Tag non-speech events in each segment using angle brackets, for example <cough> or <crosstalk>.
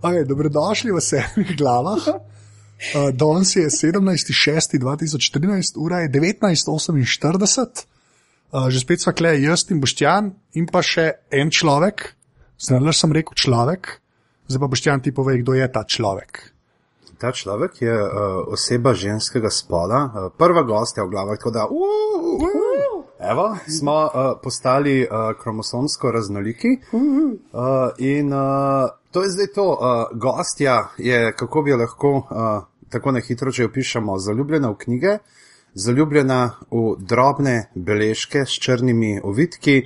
Okay, dobrodošli v sedmih glavah. Uh, <laughs> danes je 17.6.2013, ura je 19.48. Uh, že spet smo klej, jaz in Boštjan, in pa še en človek, zdaj sem rekel človek, zdaj pa Boštjan ti pove, kdo je ta človek. Ta človek je uh, oseba ženskega spola, uh, prva gostja v glavah, tako da. Uh, uh, uh. Evo, smo uh, postali uh, kromosomsko raznoliki. Uh, in uh, to je zdaj to, uh, gostja je, kako bi jo lahko uh, tako na hitro, če jo pišemo, zaljubljena v knjige, zaljubljena v drobne beležke s črnimi ovitki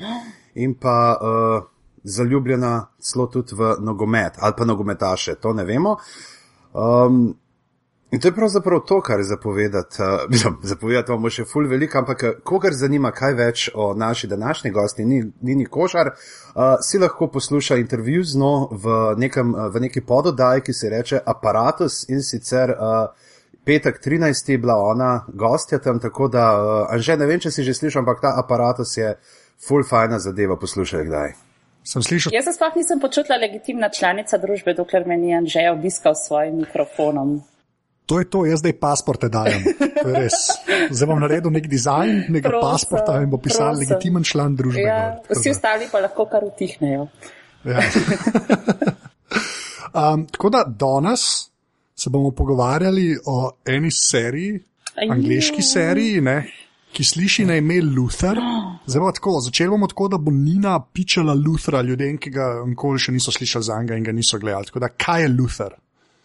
in pa uh, zaljubljena celo tudi v nogomet ali pa nogometaše, to ne vemo. Um, In to je pravzaprav to, kar je zapovedati. Uh, <laughs> zapovedati bomo še ful veliko, ampak kogar zanima kaj več o naši današnji gosti, ni, ni košar, uh, si lahko posluša intervju z njo v, nekem, v neki pododaj, ki se reče Apparatus in sicer uh, petek 13. je bila ona gostja tam, tako da, uh, Anže, ne vem, če si že slišal, ampak ta Apparatus je ful fajna zadeva, poslušaj kdaj. Jaz se sploh nisem počutila legitimna članica družbe, dokler me ni Anže obiskal s svojim mikrofonom. To je to, jaz zdaj pasporte dajem. Zdaj bom naredil nek dizajn, nekaj pasporta in bo pisal prosim. legitimen član družbe. Ja, vsi ostali pa lahko kar utihnejo. Ja. <laughs> um, tako da danes se bomo pogovarjali o eni seriji, angliški seriji, ne, ki sliši na ime Luther. Tako, začeli bomo tako, da bo Nina pičala Luthera ljudem, ki ga nikoli še niso slišali za njega in ga niso gledali. Tako da, kaj je Luther?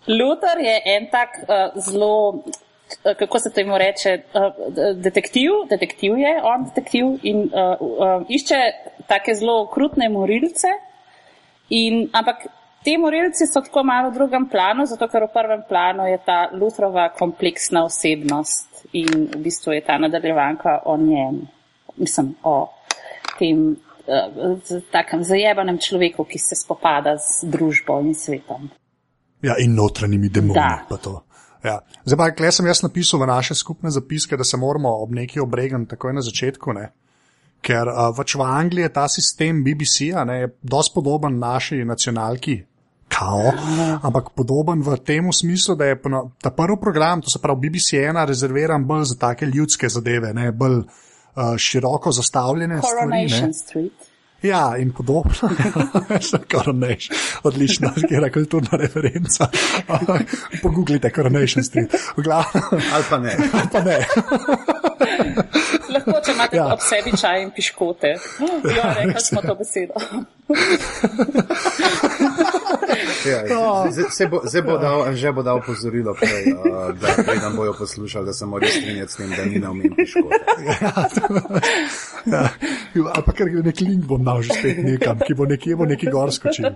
Luther je en tak uh, zelo, uh, kako se temu reče, uh, detektiv, detektiv je on detektiv in uh, uh, išče take zelo krutne morilce. In, ampak te morilci so tako malo v drugem planu, zato ker v prvem planu je ta Lutherova kompleksna osebnost in v bistvu je ta nadaljevanka o njem, mislim, o tem. Takem zajebanem človeku, ki se spopada z družbo in svetom. Ja, in notranjimi demoni. Ja. Zdaj pa, kaj sem jaz napisal v naše skupne zapiske, da se moramo ob neki obregam takoj na začetku, ne? ker uh, v Angliji je ta sistem BBC-a dosti podoben naši nacionalki. Kao, ampak podoben v tem smislu, da je ta prvi program, to se pravi BBC-ena, rezerviran bolj za take ljudske zadeve, ne bolj uh, široko zastavljene. Coronation stvari, Street. Ja, in podobno. <laughs> Coronation, odlična, kera kulturna referenca. <laughs> Pogooglite Coronation Street. Ali pa ne. Ali pa ne. Lahko, če imate ja. ob sebi čaj in piškote. <laughs> Ja, rekli smo to besedo. ja, zdaj bo, bo dal, že bo dal pozorilo, prej, uh, da prej nam bojo poslušali, da se morajo strinjati s tem, da ni na umem piškote. <laughs> ja, ampak ker je nek link bom dal že spet nekam, ki bo nekje bo neki gor skočil.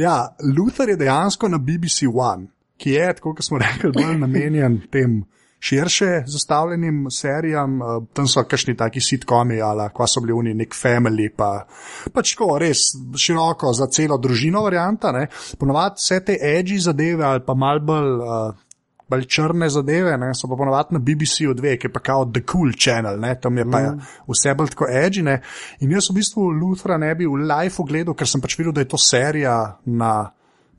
Ja, Luther je dejansko na BBC One, ki je, kot smo rekli, bolj namenjen tem širše zastavljenim serijam, uh, tam so kakšni taki sitkomi, ali pa so bili oni nek family, pa pač tako res široko za celo družino varianta. Ponovadi vse te edgy zadeve ali pa mal bolj. Uh, Bolj črne zadeve, ne, so pa ponovadi na BBC-u dve, ki je pa kao The Cool Channel, ne, tam je pa mm. vse bolj tako edžine. In jaz v bistvu Luthra ne bi v live ogledal, ker sem pač videl, da je to serija na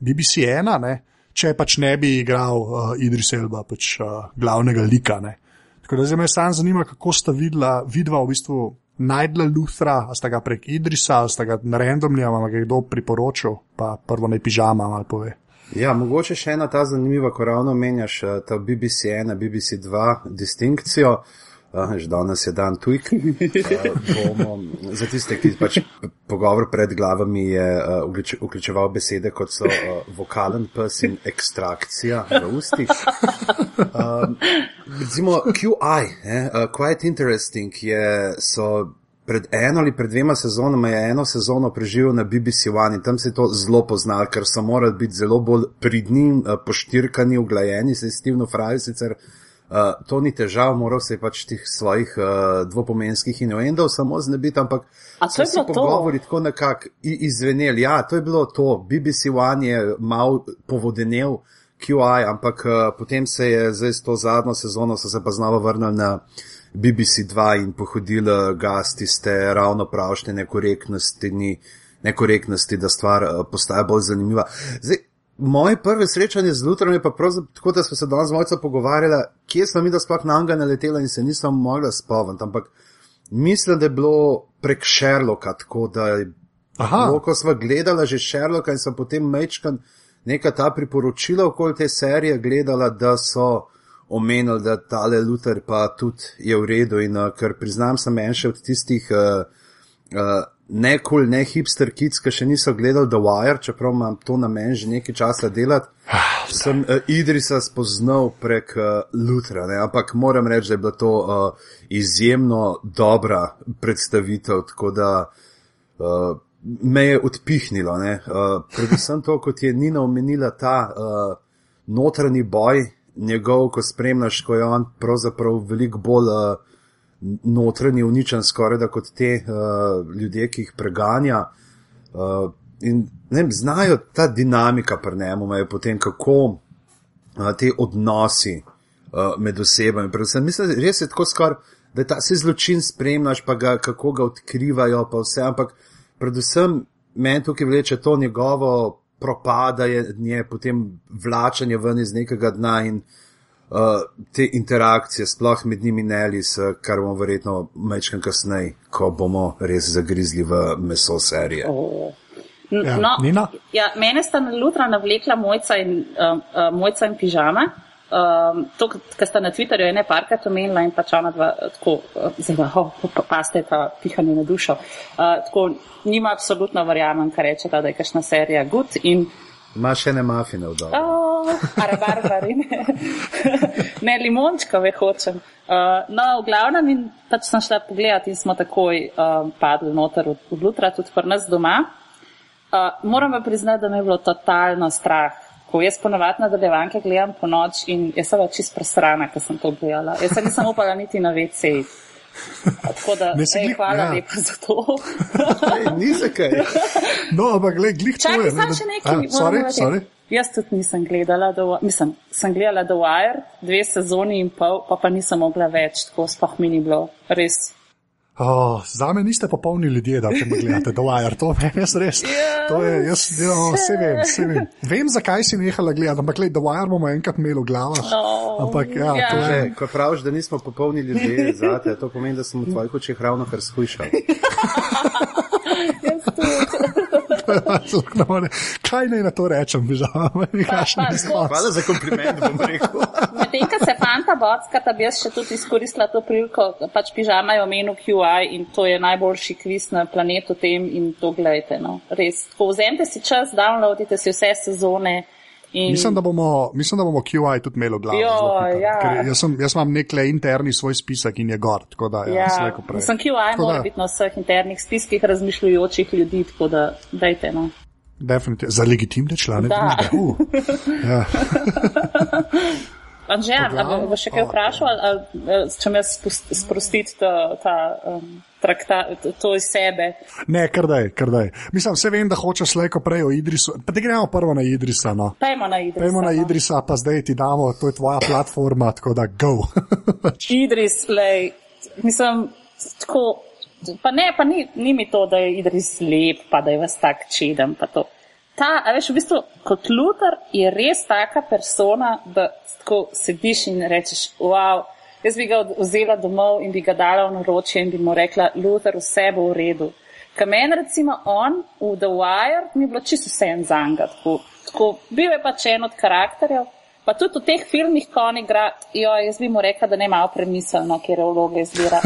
BBC 1, ne, če pač ne bi igral uh, Idris Elba, pač uh, glavnega lika. Ne. Tako da zdaj me samo zanima, kako sta videla, vidva v bistvu najdla Luthra, a sta ga prek Idrisa, a sta ga na randomni, ali ga kdo priporočil, pa prvo naj pižama ali pove. Ja, mogoče še ena ta zanimiva, ko ravno menjaš uh, ta BBC 1, BBC 2 distinkcijo. Uh, Uh, že danes je dan tujk. <laughs> Uh, za tiste, ki pač pogovor pred glavami je uh, vključeval besede kot so uh, vokalen pes in ekstrakcija v ustih. Uh, recimo QI, eh, uh, Quite Interesting, je, so pred eno ali pred dvema sezonama je eno sezono preživel na BBC One in tam se je to zelo poznal, ker so morali biti zelo bolj pridni, uh, poštirkani, uglajeni, se je Steveno Fraj sicer Uh, to ni težav, moral se je pač tih svojih uh, dvopomenskih inuendov samo znebiti, ampak so si pogovori tako nekako izveneli. Ja, to je bilo to. BBC One je mal povodenel QI, ampak uh, potem se je zdaj s to zadnjo sezono se pa znova vrnil na BBC 2 in pohodil gas tiste ravno pravšne nekorektnosti, ni nekorektnosti, da stvar uh, postaja bolj zanimiva. Zdaj, Moje prve srečanje z Lutherom je pa pravzaprav tako, da smo se danes malce pogovarjali, kje smo mi da sploh na njega naleteli in se nismo mogli spomniti. Ampak mislim, da je bilo prek Sherlocka tako, da je. Bilo, ko smo gledali že Sherlocka in sem potem mečkan neka ta priporočila okoli te serije gledala, da so omenili, da tale Luther pa tudi je v redu in uh, ker priznam, sem en še od tistih. Uh, uh, ne kul, cool, ne hipster kids, ki še niso gledali The Wire, čeprav imam to na meni že nekaj časa delati. Sem uh, Idrisa spoznal prek uh, Lutra, ne? ampak moram reči, da je bila to uh, izjemno dobra predstavitev, tako da uh, me je odpihnilo. Uh, predvsem to, kot je Nina omenila, ta uh, notranji boj njegov, ko spremljaš, ko je on pravzaprav veliko bolj. Uh, notranji uničen, skoraj da kot te uh, ljudje, ki jih preganja. Uh, in ne vem, znajo ta dinamika pri njemu, je potem kako uh, te odnosi uh, med osebami. Predvsem, mislim, res je tako skoraj, da ta se zločin spremljaš, pa ga, kako ga odkrivajo, pa vse, ampak predvsem meni tukaj vleče to njegovo propadanje, potem vlačanje ven iz nekega dna in uh, te interakcije, sploh med njimi in Elis, kar bomo verjetno mečkam kasneje, ko bomo res zagrizli v meso serije. Oh. Ja, no, ja, mene sta na lutra navlekla mojca in, uh, uh, mojca in pižama. Um, to, kar sta na Twitterju ene parkrat omenila in pač ona dva tako, zelo, oh, pa, pa ste ta pihanje na dušo. Uh, tako, nima absolutno verjamem, kar reče ta, da je kašna serija good in Ima še ne mafine v domu. Oh, Arbarbari, ne. ne, limončka ve hočem. Uh, no, v glavnem in pač sem šla pogledat in smo takoj uh, padli noter od jutra, tudi pri nas doma. Uh, moram pa priznati, da me je bilo totalno strah. Ko jaz ponovadi nadaljevanke gledam po noč in jaz sem čist presrana, ker sem to gledala. Jaz se nisem upala niti na WC. <laughs> Tako da, ej, hvala ja. lepa za to. <laughs> Ni se kaj. No, ampak gled, glih to je. Čakaj, še nekaj. A, sorry, sorry. Jaz tudi nisem gledala, do, mislim, sem gledala The Wire, dve sezoni in pol, pa pa nisem mogla več, tako sploh mi ni bilo res Oh, za me niste popolni ljudje, da te gledate, da je to res res. Yeah, to je, jaz jo, ja, vse vem, vse vem. Vem, zakaj si nehala gledati, ampak gled, da je bomo enkrat imeli v glavah. Oh, ampak ja, yeah. to je. Ko praviš, da nismo popolni ljudje, zate, to pomeni, da sem v tvojih očeh ravno kar skušal. <laughs> Kaj naj na to rečem, žal, mi kaš ne spomnim. Hvala za kompliment, bom rekel. Medtem, ko se fanta bocka, bi jaz še tudi izkoristila to priliko, pač pižama je omenil QI in to je najboljši kviz na planetu tem in to gledajte. No. Res, tako vzemite si čas, downloadite si vse sezone. In... Mislim, da bomo, mislim, da bomo QI tudi imeli v glavi. Jo, ja. jaz, sem, jaz imam nek interni svoj spisek in je gor. Da, ja, ja. Sem QI, mora biti na vseh internih spiskih razmišljujočih ljudi, tako da dajte. No. Definitivno. Za legitimne člane. Uh. <laughs> ja. Anže, ali bo še kaj vprašal, ali, ali, če me sprostiti ta, ta um, traktat, to iz sebe? Ne, kar daj, kar daj. Mislim, vse vem, da hočeš slejko prej o Idrisu. Pa te gremo prvo na Idrisa. No. Pejmo na Idrisa. Pejmo na no. Idrisa, pa zdaj ti damo, to je tvoja platforma, tako da go. <laughs> Idris, lej, mislim, tako, pa ne, pa ni, ni mi to, da je Idris lep, pa da je vas tak čeden. Ta, a veš, v bistvu, kot Luther je res taka persona, da tako sediš in rečeš, wow, jaz bi ga vzela domov in bi ga dala v naročje in bi mu rekla, Luther, vse bo v redu. Kamen, recimo, on v The Wire mi je bilo čisto vse en zanga. Tako, tako, bil je pač en od karakterjev. Pa tudi v teh filmih, ko on igra, jo, jaz bi mu rekla, da ne malo premiselno, kjer je vloga izbira.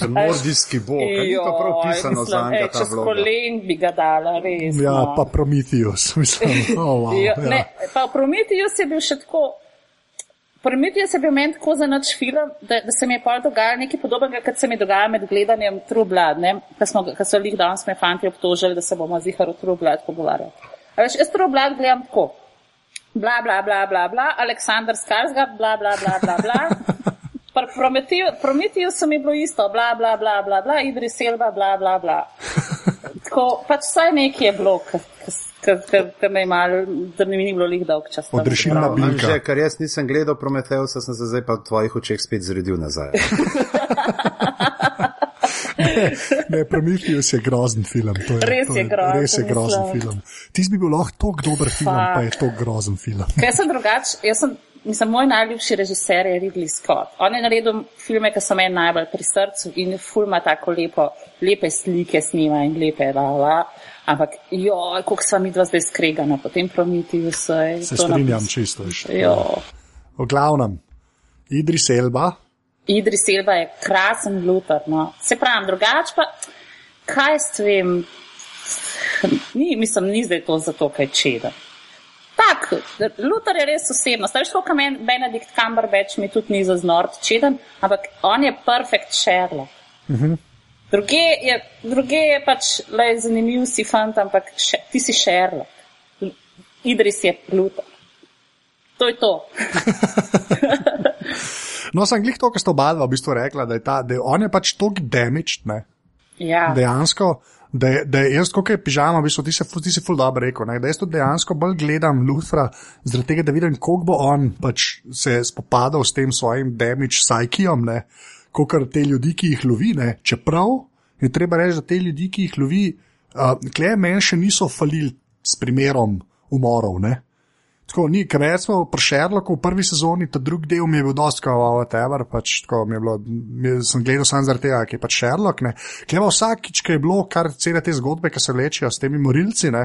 Za nordijski bog, je to prav pisano za njega. Čez kolen bi ga dala, res. Ja, no. pa Prometheus, <laughs> mislim. Oh, wow, jo, ja. ne, pa Prometheus je bil še tako, Prometheus je bil meni tako za noč film, da, da se mi je pa dogajalo nekaj podobnega, kot se mi dogaja med gledanjem True Blood, ker so jih danes me fanti obtožili, da se bomo zihar o True Blood pogovarjali. Veš, jaz True Blood gledam tako. bla, bla, bla, bla, bla, Aleksandr Skarsgård, bla, bla, bla, bla, bla. <laughs> Pri Prometiju, Prometiju so mi bilo isto, bla, bla, bla, bla, bla, Idris Elba, bla, bla, bla. <laughs> Tako, pač vsaj nekaj je bilo, kar me je malo, da mi ni bilo lih dolg čas. Odrešilna bilka. Že, ker jaz nisem gledal Prometeusa, sem se zdaj pa v tvojih očeh spet zredil nazaj. <laughs> Ne, Prometheus je grozen film. To je, Res to je grozen, Res je grozen mislim. film. Ti bi bil lahko tako dober film, Fak. pa je to grozen film. Ker jaz sem drugač, jaz sem, mislim, moj najljubši režiser je Ridley Scott. On je naredil filme, ki so meni najbolj pri srcu in ful ima tako lepo, lepe slike snima in lepe, la, la. Ampak, jo, koliko sva mi dva zdaj skregana, potem Prometheus. ej, Se strinjam čisto. V glavnem, Idris Elba, Idris Elba je krasen Luthor. No. Se pravi, drugače pa, kaj s tem, ni, mislim, ni zdaj to zato, kaj čeda. Tak, Luthor je res osebno. Staviš, koliko meni Benedikt Cumberbatch mi tudi ni za znort čeden, ampak on je perfekt Sherlock. Druge je, druge je pač le zanimiv si fant, ampak še, ti si Sherlock. Idris je Luthor. To je to. <laughs> no sem glih to, kar sta oba dva v bistvu rekla, da je, ta, da je on je pač tok damaged, ne, Ja. dejansko. Da je, da je jaz, kot je pižama, v bistvu, ti si, ti si ful dobro rekel, ne, da jaz tudi dejansko bolj gledam Luthra, zaradi tega, da vidim, koliko bo on pač se spopadal s tem svojim damage psychijom, kot te ljudi, ki jih lovi, ne, čeprav je treba reči, da te ljudi, ki jih lovi, uh, klej meni še niso falili s primerom umorov, ne. Tako ni, ker jaz smo pri Sherlocku v prvi sezoni, ta drugi del mi je bil dosti kao, whatever, pač tako mi je bilo, mi, sem gledal samo zaradi tega, ker je pač Sherlock, ne. Kleva vsakič, ki je bilo, kar cele te zgodbe, ki se vlečejo s temi morilci, ne.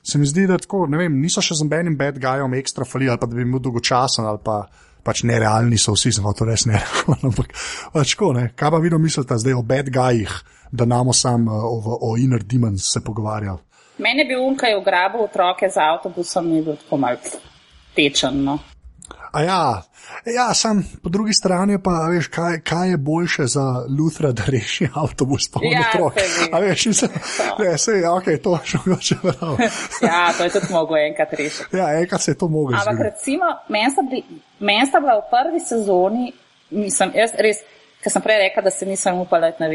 Se mi zdi, da tako, ne vem, niso še z nobenim bad guyom ekstra falili, ali pa da bi bil dolgočasen, ali pa pač nerealni so vsi, sem to res nerealen, <laughs> ampak pač tako, ne. Kaj pa vi mislite zdaj o bad guyih, da namo sam o, o Inner Demons se pogovarjali? Mene bi unka je ugrabil otroke z avtobusom in je bil tako mal tečen. No. A ja, ja sam po drugi strani pa veš, kaj, kaj je boljše za Luthra, da reši avtobus pa Ja, otrok. A veš, se, ne, se, ja, ok, to še mogoče prav. <laughs> Ja, to je tudi mogel enkrat rešiti. Ja, enkrat se je to moglo Ampak zgoditi. recimo, meni sta bili- meni sta bila v prvi sezoni, nisem, jaz res, ker sem prej rekla, da se nisem upala na.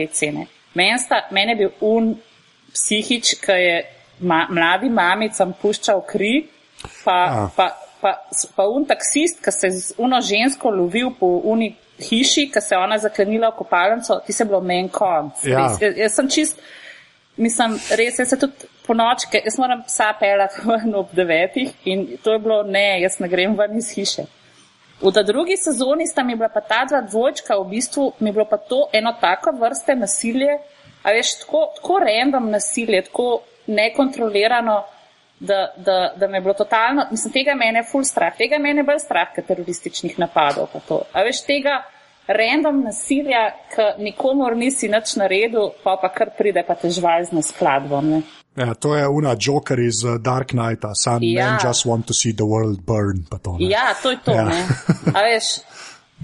Meni sta- meni je bil un psihič, ki je ma, mladim mamicam puščal kri, pa, Ja. pa, pa, pa un taksist, ki se je z uno žensko lovil po uni hiši, ki se je ona zaklenila v kopalnico, ti se bilo meni konc. Ja. Res, Jaz, jaz sem čist, mislim, res, jaz se tudi po noči, ker jaz moram psa pelati ven ob devetih in to je bilo, ne, jaz ne grem ven iz hiše. V ta drugi sezoni sta mi bila pa ta dva dvojčka, v bistvu mi je bilo pa to eno tako vrste nasilje, a veš, tako, tako random nasilje, tako nekontrolirano, da, da, da me je bilo totalno, mislim, tega mene je full strah, tega mene je bolj strah, kot terorističnih napadov. A veš, tega random nasilja, ki nikomor nisi nič naredil, pa pa kar pride pa te žvalzne skladbom. Ne? Ja, to je una Joker iz uh, Dark Knighta, some ja. Men just want to see the world burn. To, ne. Ja, to je to. Ja. A veš,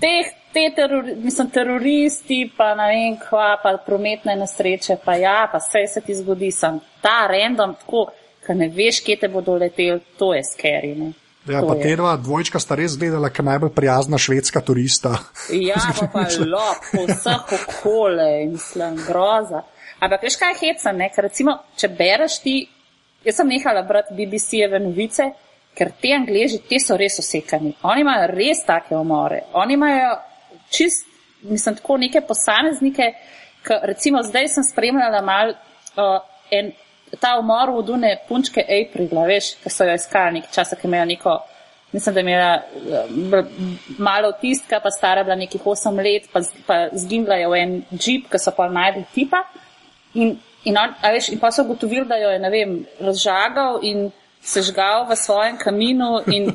teh, te terori, mislim, teroristi, pa ne vem, kva, pa prometne nesreče, pa ja, pa vse se ti zgodi, sem ta random, tako, ker ne veš, kje te bodo leteli, to je scary. Ne? Ja, To pa te dva dvojčka sta res gledala, kot najbolj prijazna švedska turista. Ja, pa pa <laughs> lop, po vseh okole, mislim, groza. Ampak veš, kaj je heca, ne? Ker recimo, če bereš ti, jaz sem nehala brati BBC-jeve novice, ker te angleži, te so res osekani. Oni imajo res take umore. Oni imajo čist, mislim, tako neke posameznike, ki recimo zdaj sem spremljala mal uh, en, ta umor v Dune punčke Aprila, veš, ki so jo iskali nekaj časa, ki imajo neko Mislim, da je imela eh, malo avtistka, pa stara bila nekih 8 let, pa, pa zginila je v en džip, ki so pa najdli tipa. In, in, on, veš, in pa so ugotovili, da jo je, ne vem, razžagal in sežgal v svojem kaminu in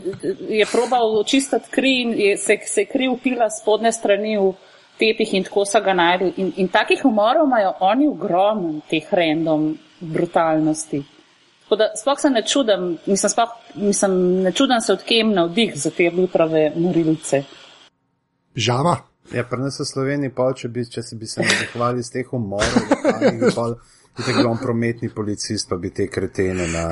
je probal očistiti kri in je, se, se je kri upila spodne strani v tepih in tako so ga najdli. In, in takih umorov imajo oni ogromno, teh random brutalnosti. Tako da sploh se ne čudim, mislim, sploh, mislim, ne čudim se odkem navdih za te Lutrove morilce. Žama? Ja, pri nas v Sloveniji, pa če, bi, če se bi se navdihovali z teh umorov, lokalnih, Tako da on prometni policist, pa bi te kretene na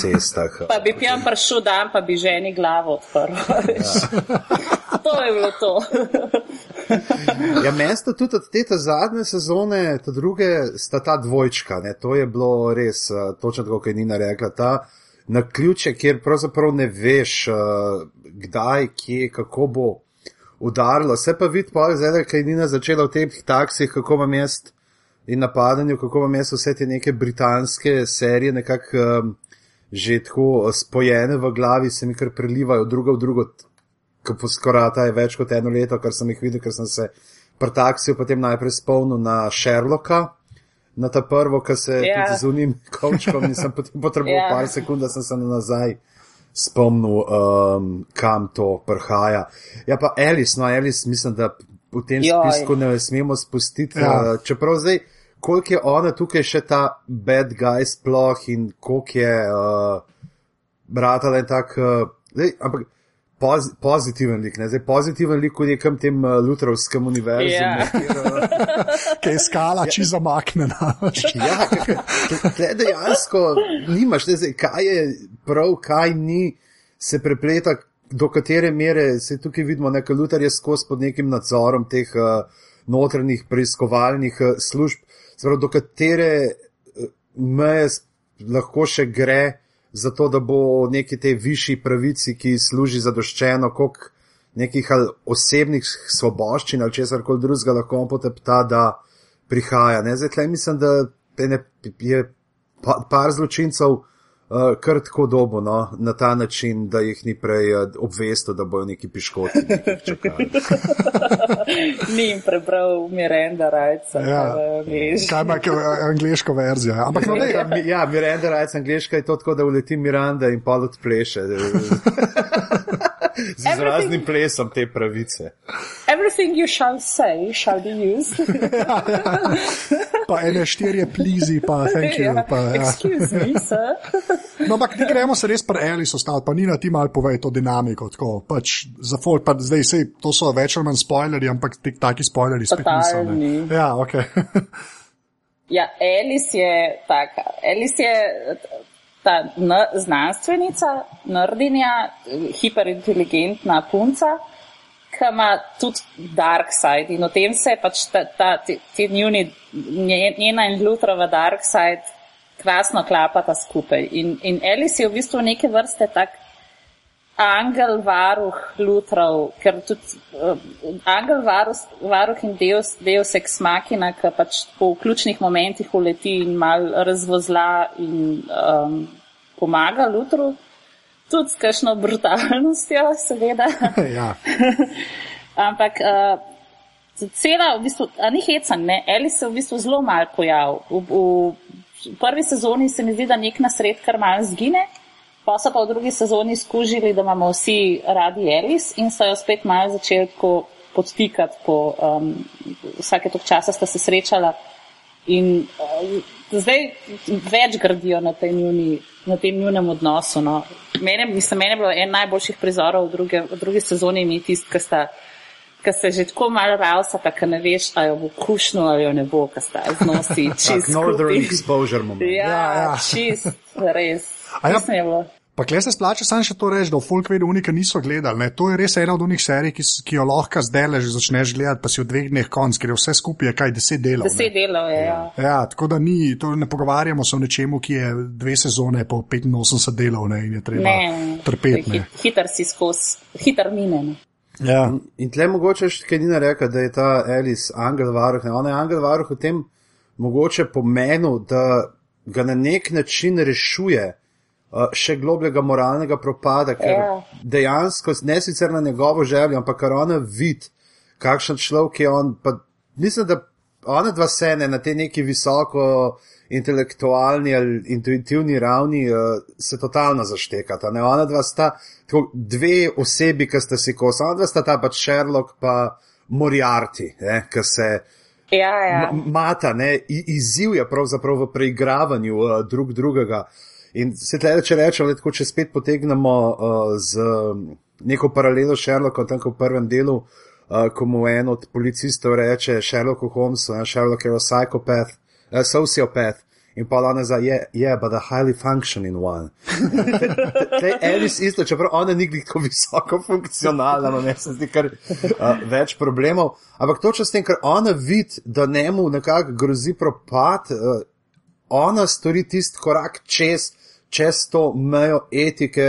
cestah. Pa bi pijan prišel dan, pa bi ženi glavo odprl. Ja. to je bilo to. ja, mesto tudi od te zadnje sezone, ta druge, sta ta dvojčka. Ne? To je bilo res, točno tako, kot je Nina rekla. Ta, Na ključe, kjer pravzaprav ne veš, kdaj, kje, kako bo udarilo. Se pa vidi, pa zdaj, ker je Nina začela v teh taksih, kako vam jaz in napadanju, kako vam jaz vse te neke britanske serije nekako um, že tako spojene v glavi, se mi kar prelivajo drugo v drugo, ko poskorata je več kot eno leto, kar sem jih videl, ker sem se pri taksiju potem najprej spomnil na Sherlocka. Na ta prvo, ki se je yeah. Ja. z unim <laughs> kočkom in sem potem potreboval yeah. Ja. par sekund, da sem se nazaj spomnil, um, kam to prhaja. Ja, pa Alice, no, Alice, mislim, da v tem Joj. spisku ne smemo spustiti. Ja. Uh, čeprav zdaj, koliko je ona tukaj še ta bad guy sploh in koliko je uh, bratala in tak. Uh, ampak poz, pozitiven lik, ne? zdaj pozitiven lik v nekem tem uh, lutrovskem univerzu. Yeah. Ja. Ki <laughs> je skala, če ja. zamaknjena. ja, tle dejansko nimaš, ne, zdaj, kaj je prav, kaj ni, se prepleta. Do katere mere se tukaj vidimo, da je Lutar skozi pod nekim nadzorom teh uh, notranjih preiskovalnih uh, služb, zelo do katere eh, meje lahko še gre, zato da bo neki te višji pravici, ki služi zadoščeno, kot nekih osebnih svoboščin ali česar koli drugega, lahko potepta, da prihaja. Zdaj, tle mislim, da je par zločincev uh, kar tako dobo no, na ta način, da jih ni prej uh, obvestil, da bojo neki piškoti. <laughs> ni jim prebral Miranda Rajca. Ja. Kaj ima angliško verzijo? Ampak, no, ja, ja, Miranda Rajca, angliška je to tako, da uleti Miranda in pa odpleše. <laughs> Z raznim plesom te pravice. Everything you shall say shall be used. ja, <laughs> ja. Pa ene štirje plizi, pa thank you. Ja. Pa, ja. Excuse me, sir. no, ampak ne gremo se res pri Alice ostati, pa ni na ti mal povej to dinamiko. Tako, pač za folk, pa zdaj se to so več ali manj spoilerji, ampak ti taki spoilerji spet niso. Ja, ok. <laughs> ja, Alice je taka. Alice je ta znanstvenica, nordinja, hiperinteligentna punca, ki ima tudi dark side in o tem se pač ta, ta, ti, ti njuni, njena in Lutrova dark side krasno klapata skupaj. In, in Alice je v bistvu neke vrste tak angel varuh Lutrov, ker tudi uh, angel varuh, varuh in deus, deus ex machina, ki pač po ključnih momentih uleti in mal razvozla in um, pomaga Lutru, tudi s kakšno brutalnostjo, seveda. <laughs> ja. <laughs> Ampak uh, cela, v bistvu, a ni hecan, ne, Alice se v bistvu zelo mal pojav. V, v, v prvi sezoni se mi zdi, da nek nasred kar mal zgine. Pa so pa v drugi sezoni skužili, da imamo vsi radi Elis in so jo spet malo začeli podtikati, po, um, vsake tok časa sta se srečala in uh, zdaj več gradijo na, njuni, na tem njunem odnosu. No. Mene, mislim, mene je bilo en najboljših prizorov v, druge, v drugi sezoni mi tisti, ki sta ki se že tako malo ravsa, tako ne veš, ali jo bo kušno ali jo ne bo, ki sta z nosi <laughs> čist. Northern exposure moment. Ja, ja, ja. čist, res. Ja, pa kle se splača sam še to reči, da v folk vedu unika niso gledali. Ne? To je res ena od unih serij, ki, ki jo lahko zdaj le že začneš gledati, pa si v dveh dneh konc, ker je vse skupaj kaj deset delov. Deset ne? delov je. Ja. ja, tako da ni, to ne pogovarjamo se o nečemu, ki je dve sezone po 85 delov ne? in je treba trpeti. Hiter si skozi, hiter mine. Ne? Ja. In tle mogoče še kaj ni rekel, da je ta Alice angel varuh. Ne? Ona je angel varuh v tem mogoče pomenu, da ga na nek način rešuje še globljega moralnega propada, ker ja. dejansko ne sicer na njegovo željo, ampak kar ona vid, kakšen človek je on. Pa, mislim, da ona dva sene na te neki visoko intelektualni ali intuitivni ravni uh, se totalno zaštekata. Ne? Ona dva sta tako, dve osebi, ki sta si kos, ona dva sta ta pač Sherlock pa Moriarty, ki se. Ja, ja. Mata, ne, izziv je pravzaprav v preigravanju uh, drug drugega. In se tle, če rečemo, da če spet potegnemo uh, z neko paralelo Sherlocka, tam v prvem delu, uh, ko mu en od policistov reče Sherlock Holmes, uh, Sherlock je psihopat, uh, sociopat. In pa ona za, je, yeah, yeah, but a highly functioning one. <laughs> Te Alice isto, čeprav ona ni tako visoko funkcionalna, no ne se zdi kar uh, več problemov. Ampak točno s tem, ker ona vidi, da njemu nekako grozi propad, uh, ona stori tisti korak čez, čez to mejo etike,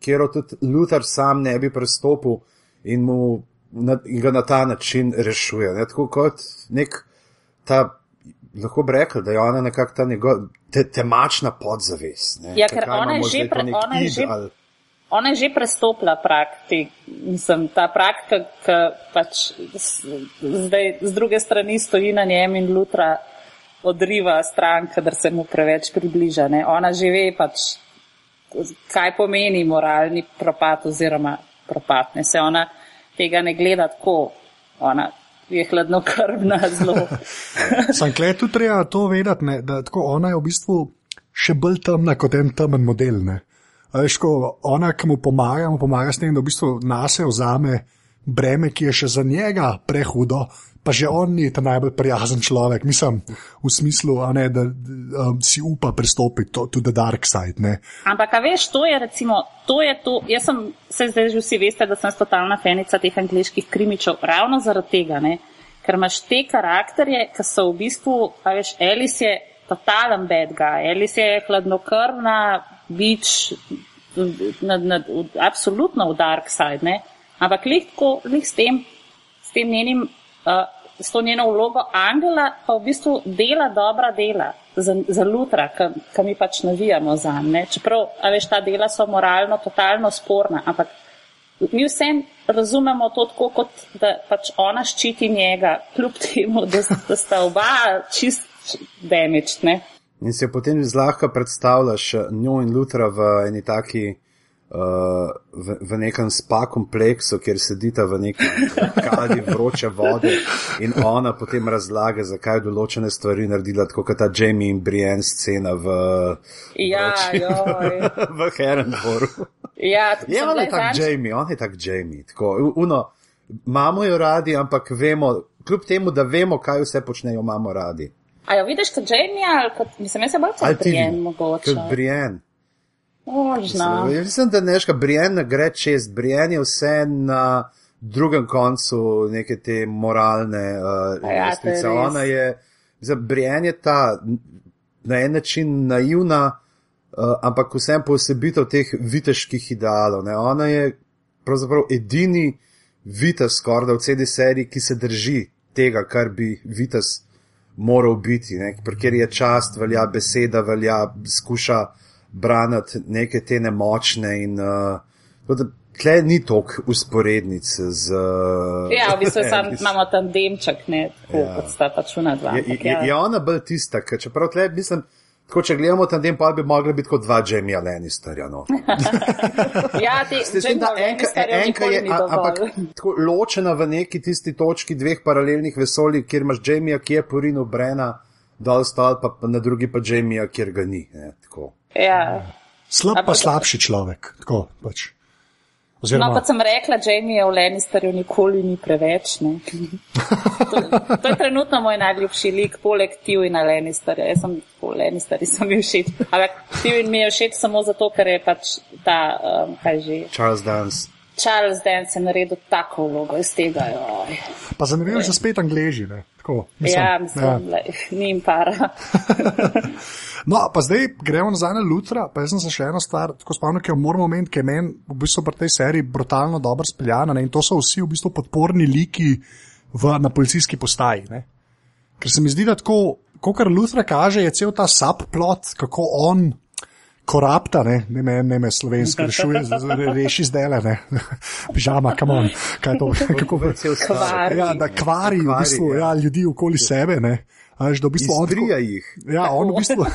kjer tudi Luther sam ne bi prestopil in, mu, na, in ga na ta način rešuje. Ne? Tako kot nek ta lahko bi rekli, da je ona nekako ta njegov, te, temačna podzavest. Ne? Ja, ker ona je, že pre, ona, je že, ali... ona je že prestopila prak, te, mislim, ta prak, ki pač zdaj z druge strani stoji na njem in lutra odriva stran, kadar se mu preveč približa. Ne? Ona že ve pač, kaj pomeni moralni propad oziroma propad. Ne? Se ona tega ne gleda tako. Ona je hladno krvna <laughs> zelo. <laughs> Sam klej tu treba to vedeti, ne, da tako ona je v bistvu še bolj temna kot en temen model. Ne. Veš, ko ona, ki mu pomaga, mu pomaga s tem, da v bistvu nase vzame breme, ki je še za njega prehudo, pa že on ni ta najbolj prijazen človek, mislim, v smislu, ne, da um, si upa pristopiti tudi do dark side. Ne. Ampak, veš, to je recimo, to je to, jaz sem, se zdaj že vsi veste, da sem totalna fenica teh angliških krimičev, ravno zaradi tega, ne, ker imaš te karakterje, ki so v bistvu, a veš, Alice je totalen bad guy, Alice je hladnokrvna, bič, nad, nad, absolutno v dark side, ne, ampak lihko, lih s tem, s tem njenim uh, s to njeno vlogo angela, pa v bistvu dela dobra dela za, za lutra, ki mi pač navijamo za nje. Čeprav, a veš, ta dela so moralno totalno sporna, ampak mi vsem razumemo to tako, kot da pač ona ščiti njega, kljub temu, da, da sta oba čist damaged. Ne? In se potem zlahka predstavljaš njo in lutra v eni taki v, v nekem spa kompleksu, kjer sedita v neki kadi vroče vode in ona potem razlaga, zakaj je določene stvari naredila, tako kot ta Jamie in Brienne scena v, ja, <laughs> v Herenboru. Ja, je on je tak Jamie, on je tak Jamie. Tako, uno, imamo jo radi, ampak vemo, kljub temu, da vemo, kaj vse počnejo, imamo radi. A jo vidiš kot Jamie ali kot, mislim, jaz se bolj kot Brienne mogoče. Kot Brienne. Možno. Mislim, da neška Brienne gre čez. Brienne je vse na drugem koncu neke te moralne uh, ja, lestvice. Ona je, za Brienne je ta na en način naivna, uh, ampak vsem posebitev teh viteških idealov. Ne? Ona je pravzaprav edini vites skorda v celi seriji, ki se drži tega, kar bi vites moral biti, ker je čast, velja beseda, velja, skuša braniti neke te nemočne in uh, tle ni tok usporednic z. Uh, ja, v bistvu <laughs> sam, imamo tam demček, ne, tako ja. kot sta pač una dva. Je, je, ja. je ona bolj tista, ker čeprav tle, mislim, tako če gledamo tam dem, pa bi mogli biti kot dva Jamie Lannisterja. No. <laughs> ja, ti ste že na enka, enka je, a, ampak tako ločena v neki tisti točki dveh paralelnih vesolij, kjer imaš Jamie, ki je porino Brena, dol stal, pa, na drugi pa Jamie, kjer ga ni. Ne, Ja. Slab pa slabši človek. Tako, pač. Oziroma... No, kot sem rekla, Jamie je v Lannisterju nikoli ni preveč. to, to je trenutno moj najljubši lik, poleg Tivina Lannisterja. Jaz sem v Lannisterju, sem bil všeč. Ampak Tivin mi je všeč samo zato, ker je pač ta, um, kaj že. Charles Dance. Charles Dance je naredil tako vlogo iz tega. Joj. Pa zanimivo, že spet angliži. Tako, mislim, ja, mislim, ja. Le, ni jim para. <laughs> no, pa zdaj gremo nazaj na Lutra, pa jaz sem se še eno stvar, tako spomnim, ki jo moramo omeniti, ki je meni v bistvu pri tej seriji brutalno dobro speljana ne? in to so vsi v bistvu podporni liki v, na policijski postaji. Ne? Ker se mi zdi, da tako, kot kar Lutra kaže, je cel ta subplot, kako on korapta, ne, ne me, ne me slovensko <laughs> rešuje, reši zdaj le, ne, <laughs> pižama, kam on, kaj to, <laughs> kako bo cel svet. Ja, da kvari, v bistvu, ja, ljudi okoli sebe, ne. Až, da v bistvu on tako, jih. Ja, on v bistvu,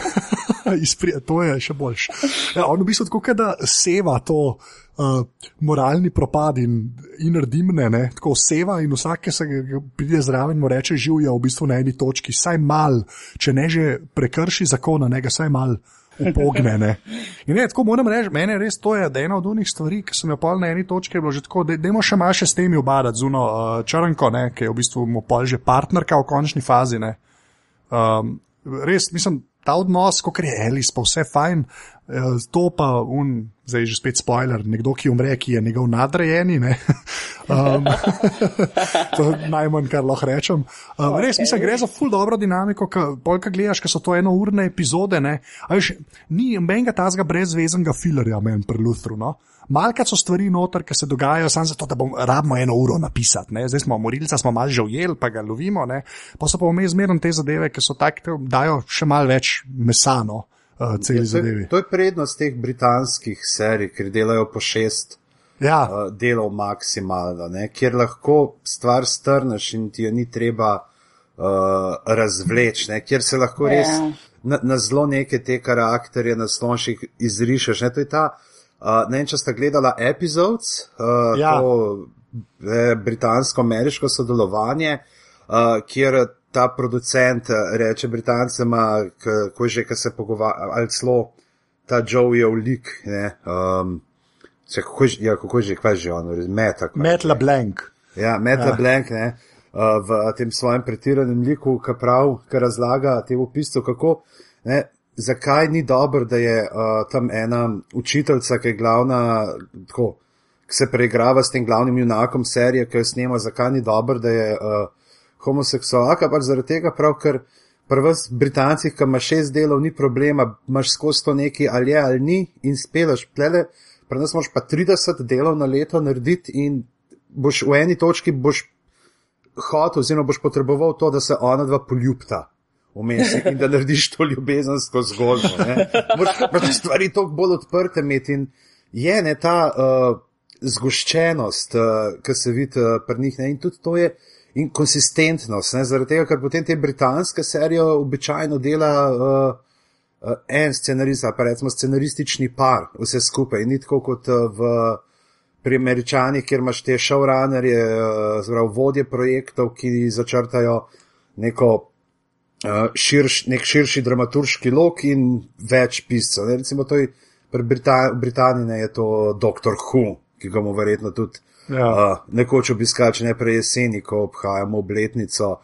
izprija, to je še boljš. Ja, on v bistvu tako, da seva to uh, moralni propad in, in rdimne, ne, tako seva in vsake se pride zraven, mu reče, živijo v bistvu na eni točki, saj mal, če ne že prekrši zakona, ne ga saj mal upogne. Ne. In ne, tako moram reči, meni je res to je, ena od unih stvari, ki sem jo pol na eni točki, bilo že tako, da idemo še malo še s temi obadati, zuno uh, črnko, ne, ki je v bistvu mu pol že partnerka v končni fazi. Um, res, mislim, ta odnos, kot je Alice, pa vse fajn, eh, to pa un, zdaj že spet spoiler, nekdo, ki umre, ki je njegov nadrejeni. Ne? <laughs> Um, <laughs> to je najmanj, kar lahko rečem. Um, okay. Res, mislim, gre za full dobro dinamiko, polka gledaš, ker so to enourne epizode. Veš, ni menjega tazga brezvezenega filerja, meni pri Luthru. No? Malkrat so stvari noter, ki se dogajajo samo zato, da bomo rabimo eno uro napisati. Ne? Zdaj smo morilca, smo malo že ujeli, pa ga lovimo. Ne? Pa so pa vmes zmerno te zadeve, ki so take, dajo še malo več mesano. Uh, ja, to, je, to je prednost teh britanskih serij, ker delajo po šest ja. uh, delov maksimalno, ne? kjer lahko stvar strneš in ti jo ni treba uh, razvleči, kjer se lahko res ja. na, na zelo neke te karakterje, na slonših izrišeš. Ne? To je ta, uh, ne vem, če ste gledala epizodes, uh, ja. to eh, britansko-ameriško sodelovanje, uh, kjer ta producent reče Britancem, kako že, ki se pogovarja, ali celo ta Joe je v lik. Um, Če, kako, ja, kako že, kaj že ono, meta. Metla blank. Ja, metla ja. blank, ne, uh, v tem svojem pretiranem liku, ki prav, ki razlaga temu piscu, kako, ne, zakaj ni dobro, da je uh, tam ena učiteljica, ki je glavna, tako, ki se preigrava s tem glavnim junakom serije, ki jo snema, zakaj ni dobro, da je uh, homoseksualka, pač zaradi tega prav, ker pri vas Britancih, ki ima šest delov, ni problema, imaš skozi to neki ali je ali ni in spelaš plele pri nas moš pa 30 delov na leto narediti in boš v eni točki boš hotel, oziroma boš potreboval to, da se ona dva poljubta. In da narediš to ljubezensko zgodbo. Moraš pa če stvari toliko bolj odprte imeti in je ne ta uh, zgoščenost, uh, ki se vidi uh, pri njih ne? in tudi to je in konsistentnost, ne? zaradi tega, ker potem te britanske serije običajno dela uh, uh, en scenarist, pa recimo scenaristični par, vse skupaj. Ni tako kot uh, v pri američanih, kjer imaš te showrunnerje, uh, zelo vodje projektov, ki začrtajo neko. Uh, širš, nek širši dramaturški lok in več piscev. Recimo, to je pri Brita Britaniji je to Dr. Who, ki ga bomo verjetno tudi ja. uh, nekoč obiskali, če ne prej jeseni, ko obhajamo obletnico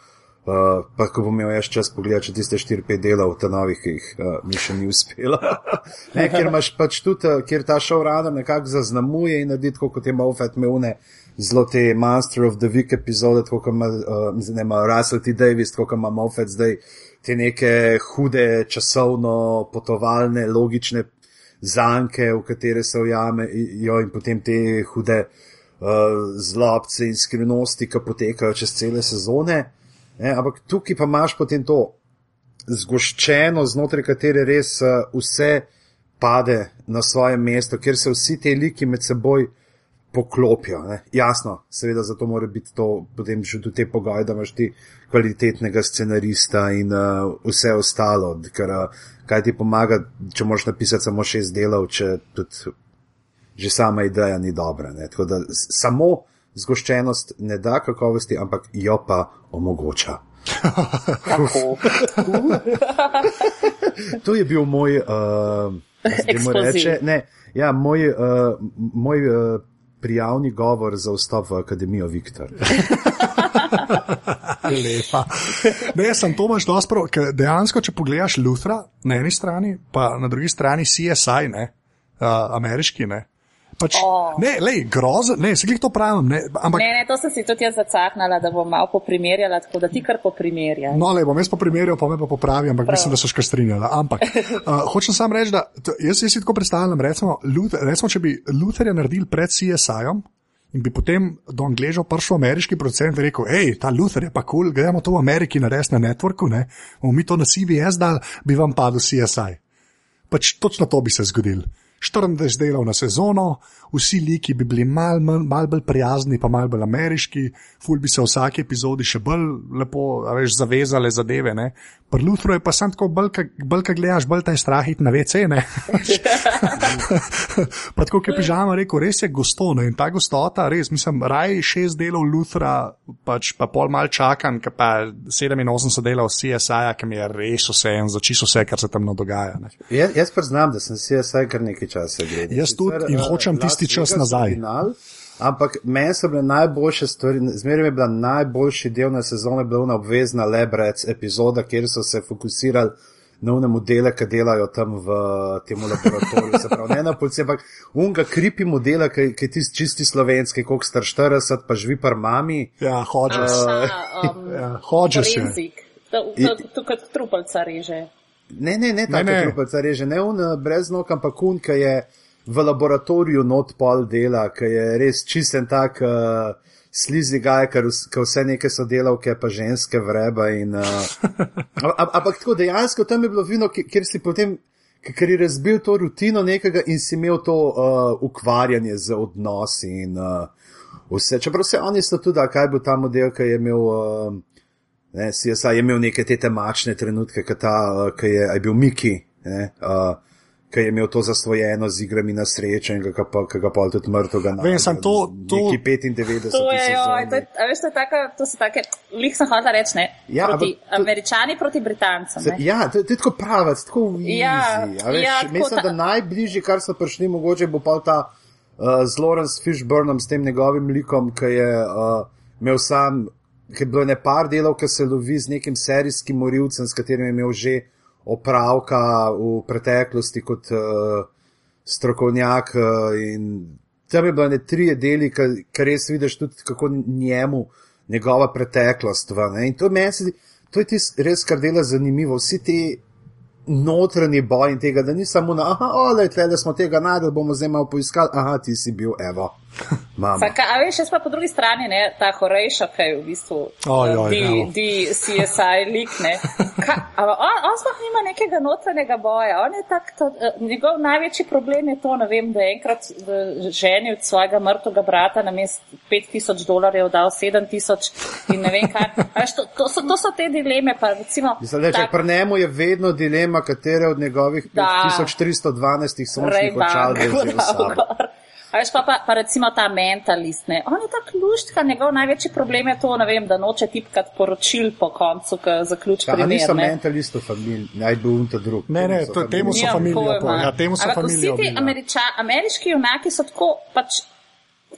uh, pa ko bom imel jaz čas pogledati, če tiste 4-5 delov, ta novih, ki jih uh, mi še ni uspelo. <laughs> ne, ker imaš pač tudi, uh, kjer ta šov rada nekako zaznamuje in naredi tako, kot je Moffat Meune, zelo te Master of the Week epizode, kot ima, uh, ne ima Russell T. Davis, kot ima Moffat zdaj te neke hude časovno potovalne, logične zanke, v katere se ujame jo in potem te hude uh, zlobce in skrivnosti, ki potekajo čez cele sezone. Ne, ampak tukaj pa imaš potem to zgoščeno, znotraj katere res uh, vse pade na svoje mesto, kjer se vsi te liki med seboj poklopijo. Ne. Jasno, seveda zato mora biti to potem že tudi te pogoje, da imaš ti kvalitetnega scenarista in uh, vse ostalo, ker uh, kaj ti pomaga, če moraš napisati samo šest delov, če tudi že sama ideja ni dobra. Ne. Tako da samo zgoščenost ne da kakovosti, ampak jo pa omogoča. <laughs> to je bil moj, uh, reče, ne, ja, moj, uh, moj uh, prijavni govor za vstop v Akademijo Viktor. <laughs> Lepa. Ne, jaz sem Tomaš Dospro, ker dejansko, če pogledaš Luthra na eni strani, pa na drugi strani CSI, ne, uh, ameriški, ne, Pač, oh. Ne, lej, grozen, ne, se jih to pravim. Ne, ampak, ne, ne, to sem si tudi jaz zacaknala, da bom malo poprimerjala, tako da ti kar poprimerjala. No, le bom jaz poprimerjal, pa me pa popravi, ampak Prav. mislim, da so še strinjala. Ampak uh, <laughs> hočem sam reči, da jaz si tako predstavljam, recimo, Luther, recimo, če bi Lutherja naredili pred CSI-om. In bi potem do Angleža prišel ameriški producent in rekel: hej, ta Luther je pa kul, cool, gremo to v Ameriki narediti na networku, ne? bomo mi to na CBS dal, bi vam padel CSI. Pač točno to bi se zgodilo. 24 delov na sezono, vsi liki bi bili mal, mal, mal bolj prijazni, pa mal bolj ameriški, ful bi se v vsaki epizodi še bolj lepo, veš, zavezale zadeve. Ne? Pri Luthru je pa sem tako, bolj kaj gledaš, bolj taj strahit na vece. <laughs> pa tako, ki je pižama rekel, res je gostone in ta gostota, res, mislim, raj šest delov Luthra, pač pa pol mal čakam, ki pa 87 delov CSI, ki mi je res vse en, začisto vse, kar se tam dogaja. Jaz, jaz pa znam, da sem CSI kar nekaj časa gledal. Jaz tudi in hočem tisti čas nazaj. Final, ampak meni so bile najboljše stvari, zmeraj je bila najboljši del na sezone, bila ona obvezna Lebrec epizoda, kjer so se fokusirali novne modele, ki delajo tam v tem laboratoriju. Se pravi, ne na policije, ampak unga kripi modela, ki je tisti čisti slovenski, koliko star 40, pa živi par mami. Ja, Hodges. Aha, um, <laughs> Ja, Hodges je. forenzik. To, to, to kot trupalca reže. Ne, ne, ne, tako ne. trupelca reže, ne un eh, brez nog, ampak un, ki je v laboratoriju not pol dela, ki je res čisten tak uh, slizi gaj, ker vs- ker vse neke sodelavke pa ženske vreba in. <laughs> Uh, ampak tako dejansko tam je bilo vino, kjer si potem. Ker je razbil to rutino nekega in si imel to uh, ukvarjanje z odnosi in uh, vse. Čeprav se oni so tudi, a kaj bo ta model, ki je imel, uh, ne, CSI je imel neke te temačne trenutke, ki ta, uh, ki je, je bil Miki, ne, uh, ki je imel to zasvojeno z igrami na srečo in ki ga pa, ga pa tudi mrtvega Vem, samo to- to- Neki 95. To je, joj, to je, a veš, to je taka, to so take, lih sem hotela reči, ne? Ja, proti, ampak to- Američani proti Britancem. Se, ne. ja, to, to je tako pravac, tako easy. Ja, a veš, ja, tako mislim, ta- da najbližje, kar so prišli, mogoče bo pa ta uh, z Lawrence Fishburnom, s tem njegovim likom, ki je uh, imel sam, je bilo ne par delov, ki se lovi z nekim serijskim morilcem, s katerim je imel že opravka v preteklosti kot uh, strokovnjak. Uh, in tam je bilo ne tri deli, ki res vidiš tudi, kako njemu njegova preteklost. Va, ne. in to, zdi- to je tisto res, kar dela zanimivo. Vsi ti notranji boj in tega, da ni samo na, aha, ole, tle smo tega najdel, bomo zdaj malo poiskali, aha, ti si bil, evo. <laughs> Saka, a veš, jaz pa po drugi strani, ne, ta horejša, ki je v bistvu eh, oj, di, evo. di CSI lik, ne. Ka, a, on, on sploh nima nekega notranjega boja. On je tak, to, eh, njegov največji problem je to, ne vem, da je enkrat ženi od svojega mrtvega brata na mest 5000 dolarjev dal 7000 in ne vem kaj. Veš, to, to, so, to so te dileme, pa recimo. Mislim, da tak- pri njemu je vedno dilema, katere od njegovih Da. 1312 sončnih očal bi vzel A veš pa, pa, pa recimo ta mentalist, ne? on je tak luštka, njegov največji problem je to, ne vem, da noče tipkati poročil po koncu, ko zaključ Ja, a primer. niso ne. mentalistov familij, naj bi un ta drug. Ne, ne, to- temu so Nimam familija, pojma. ja, temu so familija Vsi ti američa, ameriški junaki so tako, pač,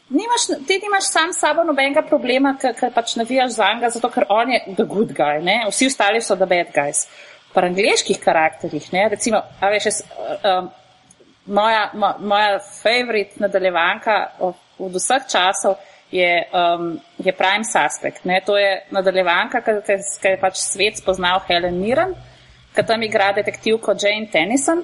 nimaš, ti nimaš sam s sabo nobenega problema, ker pač navijaš za njega, zato ker on je the good guy, ne? vsi ostali so the bad guys. Pri angliških karakterjih, ne, recimo, a veš, jaz, um, moja, mo, moja favorit nadaljevanka od, vseh časov je, um, je Prime Suspect. Ne? To je nadaljevanka, ki je pač svet spoznal Helen Mirren, ki tam igra detektivko Jane Tennyson,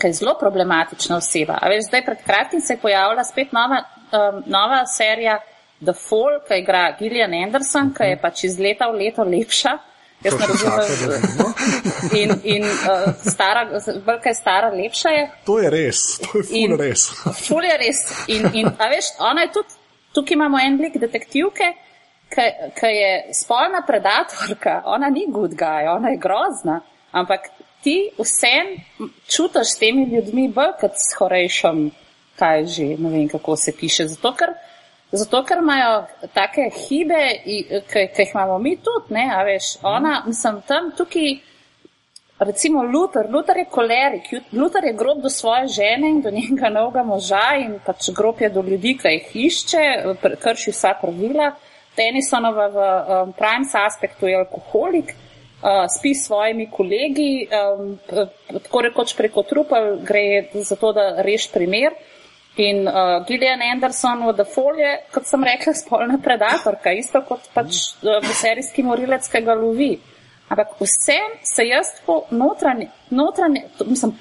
ki je zelo problematična oseba. A veš, zdaj pred kratkim se je pojavila spet nova, um, nova serija The Fall, ki igra Gillian Anderson, ki je pač iz leta v leto lepša. Jaz To ne razumem. In, in uh, stara, kaj je stara, lepša je. To je res, to je ful In- res. <laughs> Ful je res. In, in a veš, ona je tudi, tukaj imamo en lik detektivke, ki je spolna predatorka, ona ni good guy, ona je grozna, ampak ti vsem čutiš s temi ljudmi bolj kot s horejšom, kaj že, ne vem kako se piše. Zato, ker, zato, ker imajo take hibe, i- ki jih imamo mi tudi, ne, a veš, ona, mislim, tam tukaj. Recimo Luther, Luther je kolerik, Luther je grob do svoje žene in do njenega novega moža in pač grob je do ljudi, ki jih išče, krši vsa pravila. Tenisonova v um, prime aspektu je alkoholik, uh, spi s svojimi kolegi, um, tako rekoč preko trupel gre za to, da reš primer. In uh, Gillian Anderson v The Fall je, kot sem rekla, spolna predatorka, isto kot pač uh, v serijski morilec, ki ga lovi. Ampak vsem se jaz tako notranje, notranje, to, mislim,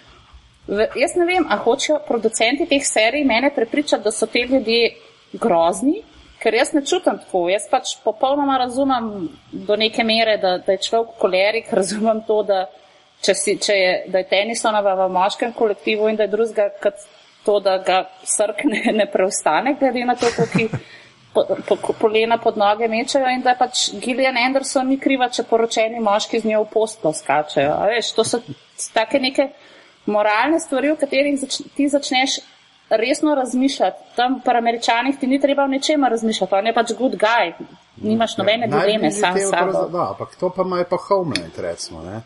v, jaz ne vem, a hočejo producenti teh serij mene prepričati, da so te ljudje grozni, ker jaz ne čutim tako. Jaz pač popolnoma razumem do neke mere, da, da je človek kolerik, <laughs> razumem to, da, če si, če je, da je tenisonova v moškem kolektivu in da je drugega kot to, da ga srk ne, ne preostane, glede na to, koliko po, po, polena pod noge mečejo in da pač Gillian Anderson ni kriva, če poročeni moški z njo v postlo skačejo. A Veš, to so take neke moralne stvari, v katerih zač, ti začneš resno razmišljati. Tam pri američanih ti ni treba v ničemer razmišljati, on je pač good guy, nimaš nobene dileme, Najbližje sam s sabo. Da, ampak to pa ima je pa Homeland, recimo. Ne?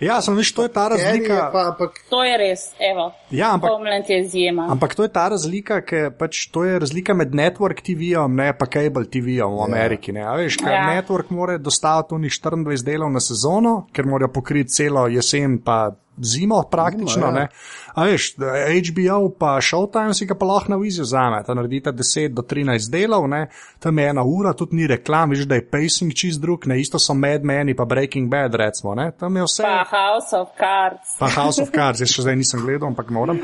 Ja, samo veš, to je ta Eri je razlika. Pa, ampak, To je res, evo. Ja, ampak Homeland je izjema. Ampak to je ta razlika, ker pač to je razlika med network TV-om in pa cable TV-om v Ameriki. Ne, A veš, ker Ja. network mora dostaviti unih 24 delov na sezono, ker morajo pokriti celo jesen pa zimo praktično. Zimo, ja. ne. A veš, HBO pa Showtime si ga pa lahko na vizijo zame, ta naredita 10 do 13 delov, ne. tam je ena ura, tudi ni reklam, veš, da je pacing čist drug, ne isto so Mad Men in pa Breaking Bad, recimo, ne. tam je vse. Pa House of Cards. Pa House of Cards, jaz še zdaj nisem gledal, ampak moram.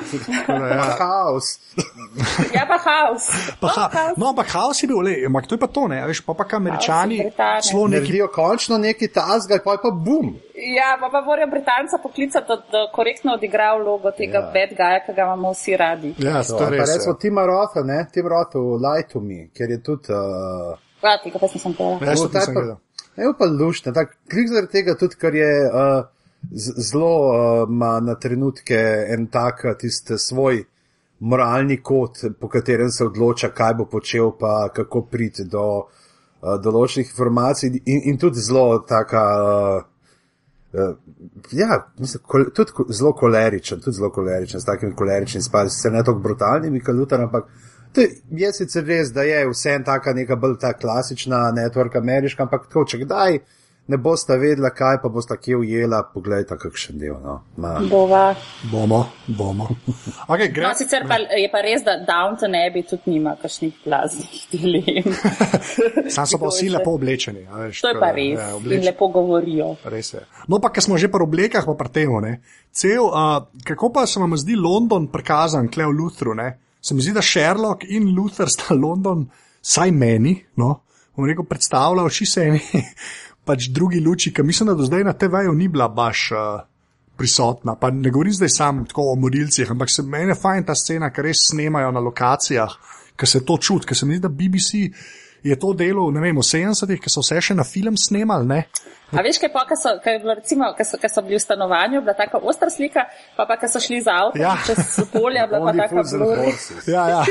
Da, ja. <laughs> Haos. Ja, pa House. Pa ha, House. no, ampak haos je bil, le, ampak to je pa to, ne, a veš, pa pa američani Britanija. celo neki. Naredijo končno neki tazga, pa je pa bum. Ja, pa, pa morajo Britanca poklicati, da korektno odigra vlogo tega Ja. ja. bad guya, ki ga imamo vsi radi. Ja, To, je pa res. recimo ja. Tima Rotha, ne, Tim Roth v Lie to Me, ker je tudi. Uh, Ja, tega pa povedala. Ja, tudi nisem ta pa- gledal. Ne, je pa lušten, tako klik zaradi tega tudi, ker je uh, zelo uh, ima na trenutke en tak uh, tist svoj moralni kot, po katerem se odloča, kaj bo počel, pa kako priti do uh, določenih informacij in, in tudi zelo taka. Uh, Uh, ja, mislim, kol, tudi ko- zelo koleričen, tudi zelo koleričen, s takimi koleričnimi spadi, se ne tako brutalnimi, kot Lutar, ampak to je, sicer res, da je vse en taka neka bolj ta klasična network ameriška, ampak tako, če kdaj ne boste vedela, kaj pa boste kje ujela, pogledajte kakšen del. No. Ma, Bova. Bomo, bomo. Okay, gre, No, sicer pa, je pa res, da Downton Abbey tudi nima kakšnih blaznih <laughs> dilem. <laughs> Sam so pa vsi lepo oblečeni. a Veš, To je pa res. Ja, In oblečeni. lepo govorijo. Res je. No, pa ker smo že pri oblekah, pa pri tem, ne. Cel, uh, kako pa se vam zdi London prikazan, kle v Luthru, ne? Se mi zdi, da Sherlock in Luther sta <laughs> London, saj meni, no, bom rekel, predstavljajo čisto eni, pač drugi luči, ki mislim, da do zdaj na TV-ju ni bila baš. Uh, Prisotna. Pa ne govorim zdaj samo o morilcih, ampak se meni je fajn ta scena, ker res snemajo na lokacijah, ker se to čuti, ker se mi zdi, da BBC je to delo, ne vem, v 70-ih, ki so vse še na film snemali, ne? A veš, kaj pa, ko so, ko je bilo, recimo, ko so, ko so bili v stanovanju, bila taka ostra slika, pa pa, ko so šli za avto, Ja. čez polja, bila pa taka fools and blur. horses. Ja, ja.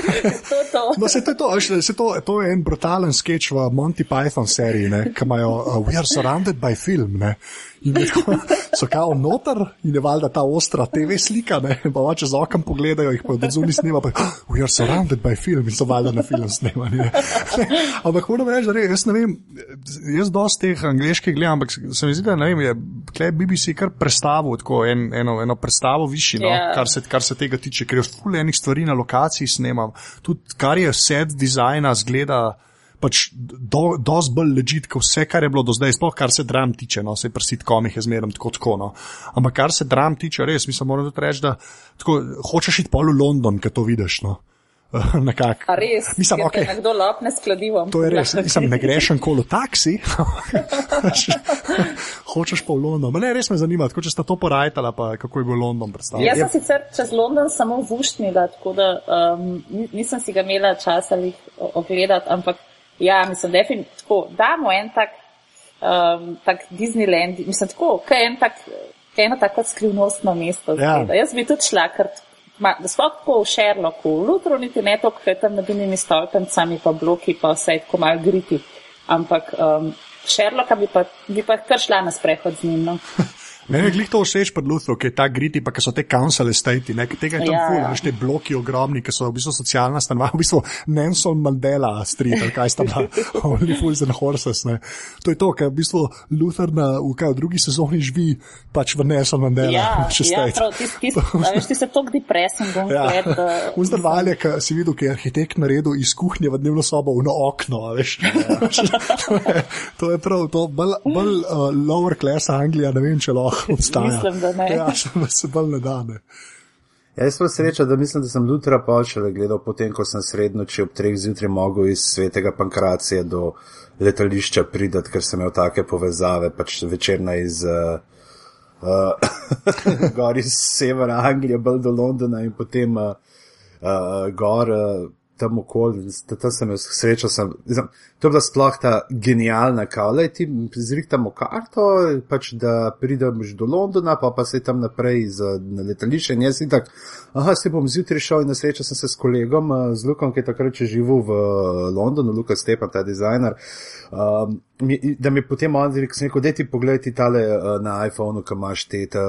To, to. No, se to, je to, veš, se to, to je en brutalen sketch v Monty Python seriji, ne, ki imajo uh, We are surrounded by film. Ne. In tako, <laughs> so kao noter in je valjda ta ostra TV slika, ne, pa čez okno pogledajo, jih pa od zunaj snima, pa "Oh, We are surrounded by film in so valjda na film snemani. Ne. Ne, <laughs> Ampak moram reči, da res, jaz ne vem, jaz dosti teh angliških gledam, ampak se mi zdi, da vem, je tle BBC kar predstavil, tako en, eno, eno predstavo višji, no, Ja. kar se, kar se tega tiče, ker jaz ful enih stvari na lokaciji snemam. Tudi kar je set dizajna, zgleda pač do, dosti bolj ležit, kot vse, kar je bilo do zdaj, sploh kar se dram tiče, no, se pri sitkomih je zmerno tako tako. No. Ampak kar se dram tiče, res, mislim, moram tudi reči, da tako, hočeš iti pol v London, ker to vidiš. No. <laughs> Nekako. Res, Mislim, ker okay. nekdo lopne s kladivom. To je res, nisem ne greš enkoli v taksi. <laughs> Hočeš pa v London. Ma Ne, res me zanima, tako če sta to porajtala, pa kako je bil London predstavljen. Jaz sem sicer čez London samo vuštnila, tako da um, ni- nisem si ga imela časa jih ogledati, ampak ja, mislim, definitivno, damo en tak, um, tak Disneyland, mislim, tako, kaj je en tak, je eno tako skrivnostno mesto. Ja. Ja. Jaz bi tudi šla, ker ma, sploh tako v Sherlocku, v Lutru niti ne to, kaj je tam med unimi stolpencami, pa bloki, pa vse tako malo griti, ampak um, Sherlocka bi pa, bi pa kar šla na sprehod z njim. No. Meni je glih to všeč pri Luthru, ki je ta griti, pa ki so te council estate, ne, ki tega je tam Ja, ful, ja. veš, te bloki ogromni, ki so v bistvu socialna stanovanja, v bistvu Nelson Mandela street, ali kaj sta bila, <laughs> Only Fools and Horses, ne. To je to, ker v bistvu Luther na, v, kaj, v drugi sezoni živi pač v Nelson Mandela. Ja, <laughs> ja prav, tis, a veš, ti se tok depresen, bom Ja. gled, da... Vzdrvalje, ki si videl, ki je arhitekt naredil iz kuhinje v dnevno sobo v no okno, veš. <laughs> to, je, to je prav, to bolj, bolj uh, lower class Anglija, ne vem, če lahko <laughs> obstaja. Mislim, da ne. Ja, se, se bolj ne da. Ne. Ja, jaz sem sreča, da mislim, da sem Lutra počel gledal potem, ko sem srednoči ob treh zjutraj mogel iz svetega pankracija do letališča pridati, ker sem imel take povezave, pač večerna iz uh, uh, <laughs> gor iz severa Anglije, bolj do Londona in potem uh, uh, gor. Uh, tam okoli, tam sem jaz srečal. Sem, znam, to je bila sploh ta genialna kavla, ti zrihtamo karto, pač da prideš do Londona, pa pa se tam naprej za, na letališče in jaz in tako, aha, se bom zjutraj šel in na srečo sem se s kolegom, eh, z Lukom, ki je takrat še živel v Londonu, Luka Stepan, ta dizajner. Um, da mi potem on rekel, da ti pogledaj tale uh, na iPhonu, ki imaš te. Ta,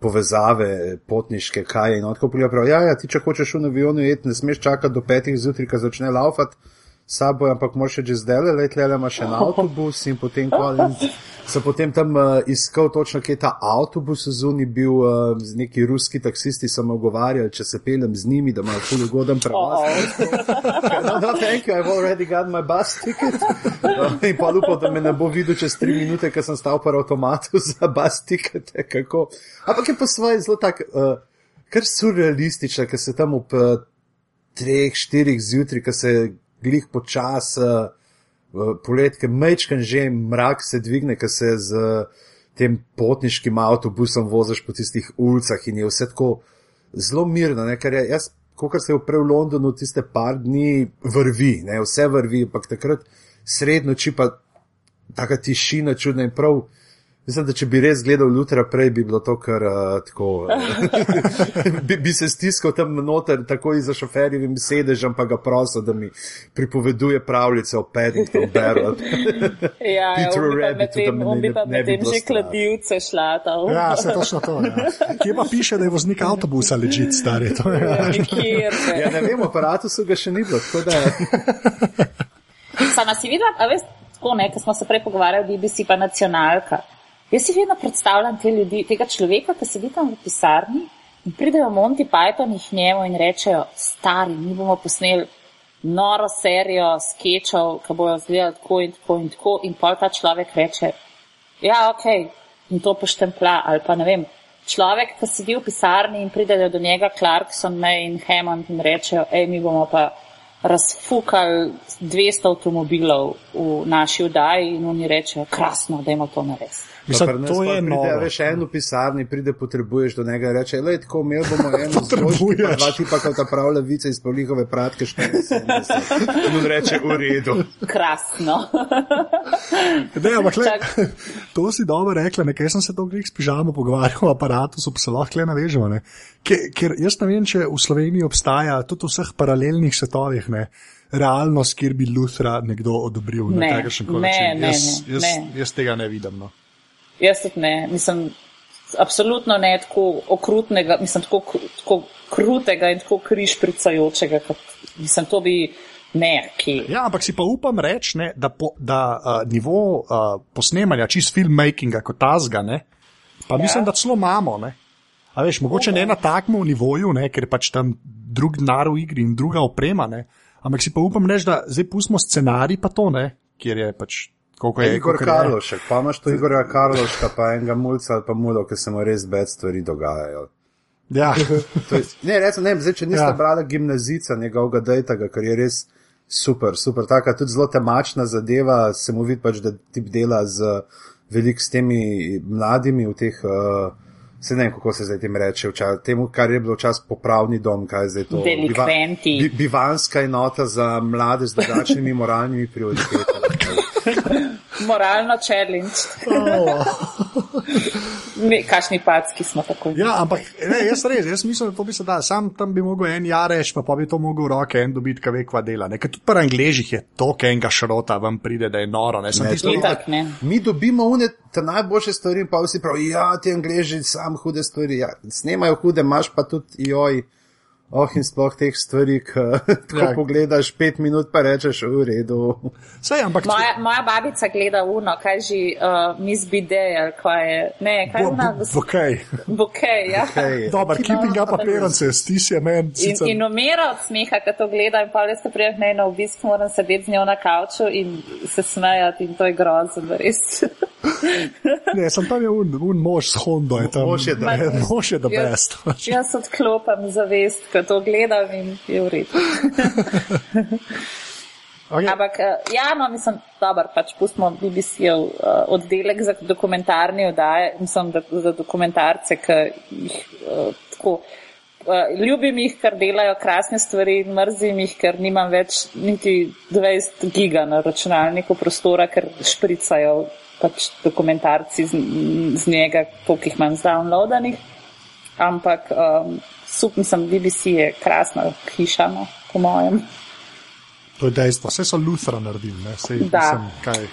povezave potniške, kaj je. No, tako pravijo, ja, ja, ti če hočeš v avionu jeti, ne smeš čakati do petih zjutraj, ko začne laufati sabo, ampak moraš že zdaj le, le, le imaš še en avtobus in potem kvalin. So potem tam uh, iskal točno, kje je ta avtobus zunaj bil, uh, neki ruski taksisti so me ogovarjali, če se pelem z njimi, da imajo tudi ugoden prevoz. no, no, thank you, I've already got my bus ticket. No, in pa upam, da me ne bo videl čez tri minute, ker sem stal par avtomatu <laughs> za bus ticket. Kako. Ampak je pa svoje zelo tak, uh, kar surrealistično, ker se tam ob uh, treh, štirih zjutraj, ker se glih počas, uh, poletke, mečken že mrak se dvigne, ker se z tem potniškim avtobusom voziš po tistih ulicah in je vse tako zelo mirno, ne? ker je jaz, kot se je prej v Londonu, tiste par dni vrvi, ne? vse vrvi, ampak takrat sredno či pa taka tišina čudna in prav. Mislim, da če bi res gledal jutra prej, bi bilo to kar uh, tako. Uh, <laughs> bi, bi se stiskal tam noter, tako iza šoferjevim sedežem, pa ga prosil, da mi pripoveduje pravljice o Paddington Beru. <laughs> ja, on bi pa medtem že kladivce šla. ja, se točno to. Ja. Kje pa piše, da je voznik avtobusa ležit, stari? To, ja. ja, ne vem, aparatu so ga še ni bilo. Sama si videla, a veš, tako ne, ker smo se prej pogovarjali, BBC pa nacionalka. Jaz si vedno predstavljam te ljudi, tega človeka, ki sedi tam v pisarni in pridejo Monty Python jih njemu in rečejo, stari, mi bomo posneli noro serijo sketchov, ki bojo izgledali tako in tako in tako in pol ta človek reče, ja, ok, in to poštempla ali pa ne vem. Človek, ki sedi v pisarni in pridejo do njega Clarkson, May in Hammond in rečejo, hej, mi bomo pa razfukali 200 avtomobilov v naši vdaji in oni rečejo, krasno, da imamo to narediti. Mislim, to je noro. Pride, veš, eno pisarni pride, potrebuješ do njega, reče, le tako, imel bomo eno <laughs> zložbo, pa dva tipa, kot ta pravlja vice iz polihove pratke, še ne. In on reče, v redu. Krasno. <laughs> ne, ampak, le, <laughs> to si dobro rekla, nekaj sem se dolgo s pižamo pogovarjal o aparatu, so se lahko le navežemo. Ker, ker jaz ne vem, če v Sloveniji obstaja tudi v vseh paralelnih svetovih. Ne, Realnost, kjer bi Luthra nekdo odobril ne, na takšen način. Ne, jaz, ne, jaz, ne. jaz tega ne vidim. No. Jaz tudi ne, mislim, absolutno ne tako okrutnega, mislim, tako, tako krutega in tako križpricajočega, kot mislim, to bi ne, ki. Ja, ampak si pa upam reči, ne, da, po, da uh, nivo uh, posnemanja, čist filmmakinga kot tazga, ne, pa ja. mislim, da celo imamo. Ne. A veš, mogoče ne na takmu nivoju, ne, ker pač tam drug denar v igri in druga oprema, ne, ampak si pa upam reči, da zdaj pustimo scenarij pa to, ne, kjer je pač Koliko je Igor Karlošek, pa imaš tu Igorja Karloška, pa enega mulca ali pa mulo, ki se mu res bed stvari dogajajo. Ja. je, ne, recimo, ne, zdaj, če niste ja. brali gimnazica njegovega dejtega, ker je res super, super, taka tudi zelo temačna zadeva, se mu vidi pač, da tip dela z velik s temi mladimi v teh, uh, se ne vem, kako se zdaj tem reče, včas, temu, kar je bilo včas popravni dom, kaj je zdaj to. Delikventi. Biva, bi, bivanska enota za mlade z drugačnimi moralnimi prioritetami. Moralno challenge. Oh. Kakšni packi smo tako. Ja, ampak ne, jaz res, jaz mislim, da to bi se dal. Sam tam bi mogel en jareš, pa, pa bi to mogel roke en dobiti, kaj ve, kva dela. Ker tudi pri angližih je to, kaj enega šrota vam pride, da je noro. Ne, ne, tisto, tak, ne. Mi dobimo une te najboljše stvari, pa vsi pravijo, ja, ti angliži sam hude stvari. Ja, snemajo hude, imaš pa tudi joj. Oh, in sploh teh stvari, ki <laughs> ja. pogledaš pet minut, pa rečeš, v redu. Saj, ampak, moja, moja babica gleda uno, kaj že uh, Miss Bidej, ali kaj je. Ne, kaj je ona? Bokej. Bokej, ja. Okay. <laughs> Dobar, keeping up appearances, ti si je men. In, in umira od smeha, ko to gleda in pa res te prijeh ne na obisk, moram sedeti z njo na kavču in se smejati in to je grozno, res. <laughs> ne, sem tam je un, un mož s Hondo, je tam. Mož je, da je. Mož je, da best. Jaz odklopam zavest, ko to gledam in je v redu. <laughs> okay. Ampak, eh, ja, no, mislim, dobro, pač pustimo BBC-ov uh, oddelek za dokumentarni oddaje, mislim, da za dokumentarce, ki jih uh, tako. uh, ljubim jih, ker delajo krasne stvari, in mrzim jih, ker nimam več niti 20 giga na računalniku prostora, ker špricajo pač dokumentarci z, z njega, koliko jih imam zdownloadanih. Ampak um, sup, mislim, BBC je krasna hiša, no, po mojem. To je dejstvo, vse so Luthra naredili, ne kaj.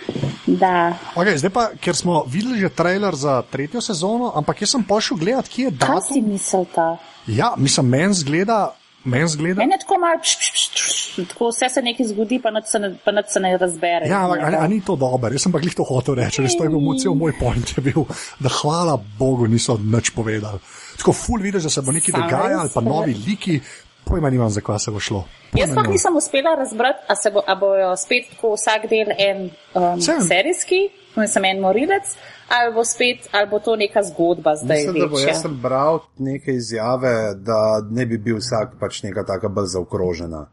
Da. Okay, zdaj pa, ker smo videli že trailer za tretjo sezono, ampak jaz sem pošel gledat, kje je Kaj si datum. misel ta? Ja, mislim, meni zgleda, meni zgleda. Mene tako malo, pš, pš, pš, pš, tako vse se nekaj zgodi, pa nič se ne, pa nič se ne razbere. Ja, ampak a, a ni to dobro, jaz sem pa glih to hotel reči, res to je bil moj cel moj point, je bil, da hvala Bogu niso nič povedali. Tako ful vidiš, da se bo nekaj dogajalo, res, pa novi liki, pojma nimam, za kva se bo šlo. Jaz Pojma pa nimam. nisem uspela razbrati, a, se bo, a bojo spet tako vsak del en um, serijski, mislim en morilec, ali bo spet, ali bo to neka zgodba zdaj Mislim, da bo večja. jaz sem bral neke izjave, da ne bi bil vsak pač neka taka bolj zaokrožena.